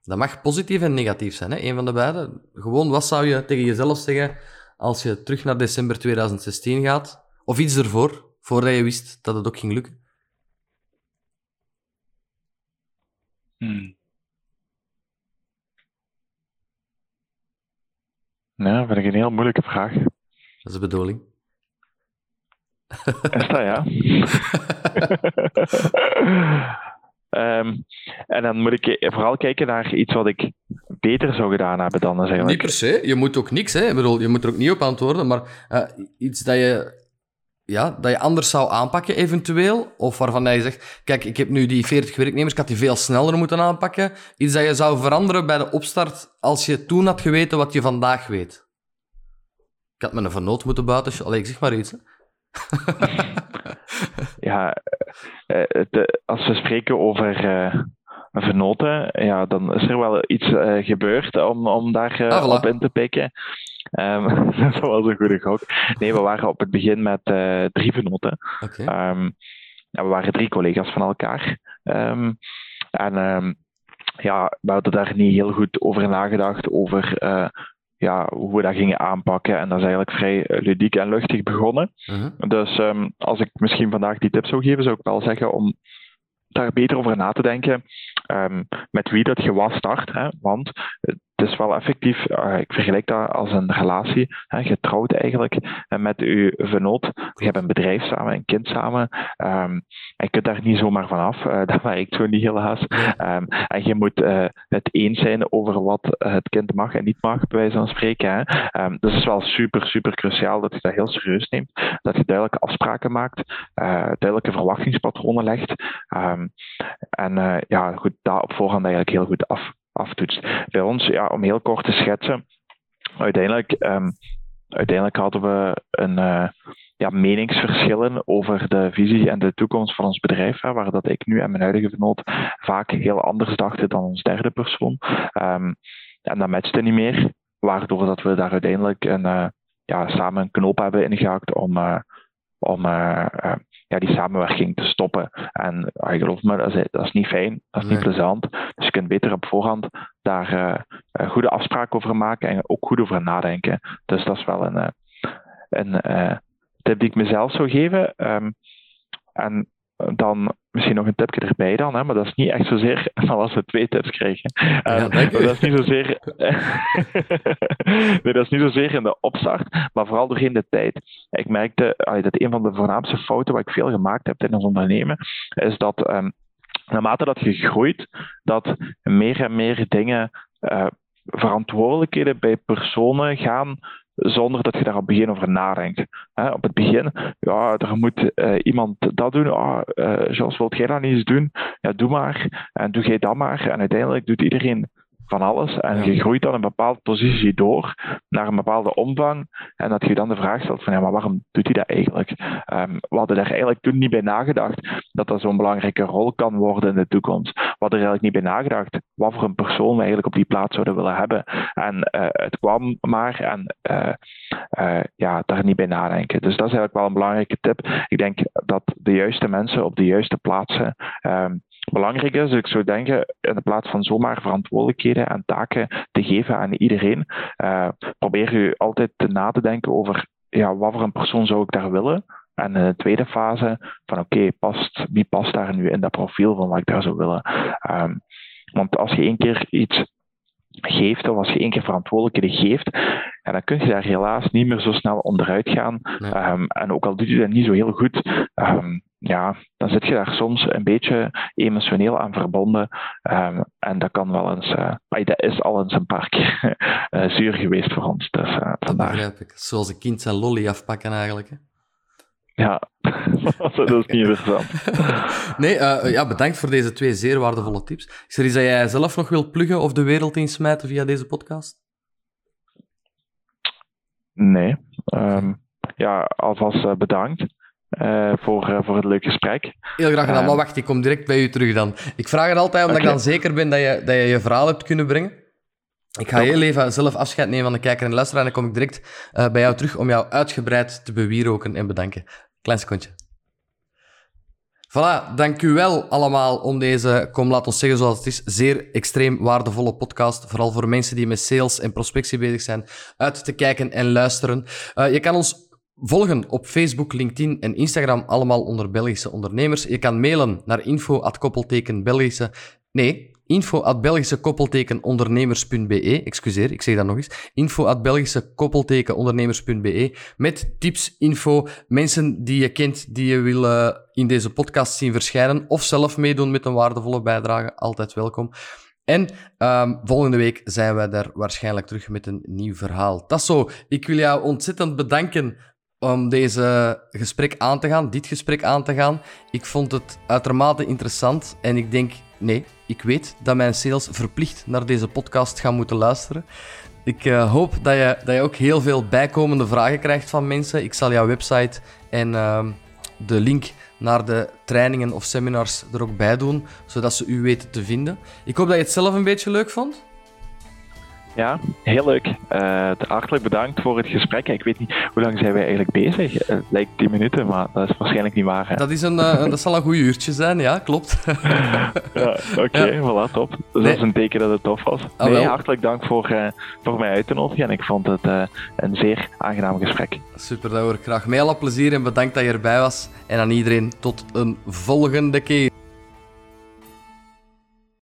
Dat mag positief en negatief zijn, hè? een van de beide. Gewoon, wat zou je tegen jezelf zeggen als je terug naar december 2016 gaat? Of iets ervoor, voordat je wist dat het ook ging lukken? Nou, vind ik een heel moeilijke vraag. Dat is de bedoeling. Is dat, ja? um, *laughs* en dan moet ik vooral kijken naar iets wat ik beter zou gedaan hebben dan eigenlijk. Niet per se. Je moet ook niks, hè. Ik bedoel, je moet er ook niet op antwoorden, maar uh, iets dat je ja, dat je anders zou aanpakken eventueel? Of waarvan je zegt, kijk, ik heb nu die 40 werknemers, ik had die veel sneller moeten aanpakken. Iets dat je zou veranderen bij de opstart als je toen had geweten wat je vandaag weet. Ik had me een vernoot moeten buiten... Allee, ik zeg maar iets. Hè. *laughs* ja, eh, de, als we spreken over uh, vernoten, ja, dan is er wel iets uh, gebeurd om, om daar uh, ah, op in te pikken. Um, *laughs* dat was een goede gok. Nee, we waren op het begin met uh, drie venoten. Okay. Um, ja, we waren drie collega's van elkaar. Um, en ja, we hadden daar niet heel goed over nagedacht, over uh, ja, hoe we dat gingen aanpakken. En dat is eigenlijk vrij ludiek en luchtig begonnen. Uh -huh. Dus als ik misschien vandaag die tip zou geven, zou ik wel zeggen om daar beter over na te denken um, met wie dat je was start. Hè? Want het is wel effectief, uh, ik vergelijk dat als een relatie. Hè? Trouwt eigenlijk uh, met je vernoot. Je hebt een bedrijf samen, een kind samen. Um, en je kunt daar niet zomaar vanaf. Uh, *laughs* dat werkt zo niet helaas. Um, en je moet het eens zijn over wat het kind mag en niet mag, bij wijze van spreken. Hè? Um, dus het is wel super, super cruciaal dat je dat heel serieus neemt. Dat je duidelijke afspraken maakt, duidelijke verwachtingspatronen legt. en ja, goed, dat op voorhand eigenlijk heel goed af aftoetst. Bij ons, ja, om heel kort te schetsen, uiteindelijk, um, uiteindelijk hadden we een uh, ja, meningsverschillen over de visie en de toekomst van ons bedrijf, hè, waar dat ik nu en mijn huidige vernoot vaak heel anders dachten dan ons derde persoon. Um, en dat matchte niet meer, waardoor dat we daar uiteindelijk een, uh, ja, samen een knoop hebben ingehakt om, uh, om ja, die samenwerking te stoppen. En uh, geloof me, dat is, dat is, niet fijn, dat is niet plezant. Dus je kunt beter op voorhand daar uh, goede afspraken over maken en ook goed over nadenken. Dus dat is wel een, een tip die ik mezelf zou geven. Um, en dan misschien nog een tipje erbij dan, hè, maar dat is niet echt zozeer *laughs* als we twee tips krijgen. Ja, uh, dat is niet zozeer. *laughs* nee, dat is niet zozeer in de opstart, maar vooral doorheen de tijd. Ik merkte dat een van de voornaamste fouten wat ik veel gemaakt heb in ons ondernemen, is dat um, naarmate dat je groeit, dat meer en meer dingen, uh, verantwoordelijkheden bij personen gaan zonder dat je daar op het begin over nadenkt. op het begin, ja, er moet uh, iemand dat doen. Ah, uh, wilt jij dat niet eens doen? Ja, doe maar. En doe jij dat maar. En uiteindelijk doet iedereen van alles. En je groeit dan een bepaalde positie door naar een bepaalde omvang. En dat je dan de vraag stelt van ja, maar waarom doet hij dat eigenlijk? Um, we hadden er eigenlijk toen niet bij nagedacht dat dat zo'n belangrijke rol kan worden in de toekomst. We hadden er eigenlijk niet bij nagedacht wat voor een persoon we eigenlijk op die plaats zouden willen hebben. En uh, het kwam maar en uh, uh, ja, daar niet bij nadenken. Dus dat is eigenlijk wel een belangrijke tip. Ik denk dat de juiste mensen op de juiste plaatsen um, belangrijk is. Ik zou denken, in plaats van zomaar verantwoordelijkheden en taken te geven aan iedereen, uh, probeer u altijd na te denken over ja, wat voor een persoon zou ik daar willen. En in de tweede fase van oké, past, wie past daar nu in dat profiel van wat ik daar zou willen. Um, want als je één keer iets geeft, of als je één keer verantwoordelijkheden geeft, en dan kun je daar helaas niet meer zo snel onderuit gaan. Um, en ook al doet je dat niet zo heel goed, um, ja, dan zit je daar soms een beetje emotioneel aan verbonden. Um, en dat kan wel eens, uh, dat is al eens een paar keer uh, *laughs* zuur geweest voor ons. Dus, uh, dat begrijp ik. Zoals een kind zijn lolly afpakken eigenlijk. Hè? Ja, *laughs* dat is niet interessant. nee, ja, bedankt voor deze twee zeer waardevolle tips. Is er iets dat jij zelf nog wilt pluggen of de wereld insmijten via deze podcast? Nee. Um, ja, alvast bedankt. Uh, voor, uh, voor het leuke gesprek. Heel graag gedaan, uh, maar wacht, ik kom direct bij u terug dan. Ik vraag het altijd omdat okay. ik dan zeker ben dat je, dat je je verhaal hebt kunnen brengen. Ik ga heel even zelf afscheid nemen van de kijker en luisteraar en dan kom ik direct bij jou terug om jou uitgebreid te bewieroken en bedanken. Klein secondje. Voilà, dank u wel allemaal om deze, kom laat ons zeggen zoals het is, zeer extreem waardevolle podcast, vooral voor mensen die met sales en prospectie bezig zijn, uit te kijken en luisteren. je kan ons volgen op Facebook, LinkedIn en Instagram, allemaal onder Belgische ondernemers. Je kan mailen naar info Belgische... Nee, info at Belgische koppelteken ondernemers.be. Excuseer, ik zeg dat nog eens. Info at Belgische koppelteken ondernemers.be. Met tips, info, mensen die je kent, die je wil uh, in deze podcast zien verschijnen. Of zelf meedoen met een waardevolle bijdrage. Altijd welkom. En um, volgende week zijn wij daar waarschijnlijk terug met een nieuw verhaal. Tasso, ik wil jou ontzettend bedanken om deze gesprek aan te gaan, dit gesprek aan te gaan. Ik vond het uitermate interessant en ik denk, nee, ik weet dat mijn sales verplicht naar deze podcast gaan moeten luisteren. Ik uh, hoop dat je, dat je ook heel veel bijkomende vragen krijgt van mensen. Ik zal jouw website en uh, de link naar de trainingen of seminars er ook bij doen, zodat ze u weten te vinden. Ik hoop dat je het zelf een beetje leuk vond. Ja, heel leuk. Uh, hartelijk bedankt voor het gesprek. Ik weet niet, hoe lang zijn wij eigenlijk bezig? Het uh, lijkt 10 minuten, maar dat is waarschijnlijk niet waar. Hè? Dat, is een, uh, dat zal een goed uurtje zijn, ja, klopt. *laughs* ja, Oké, okay, ja. voilà, top. Dus nee. dat is een teken dat het tof was. Oh, nee, hartelijk dank voor, uh, voor mij uit te nodigen en ik vond het een zeer aangenaam gesprek. Super, dat hoor ik graag. Met alle plezier en bedankt dat je erbij was. En aan iedereen tot een volgende keer.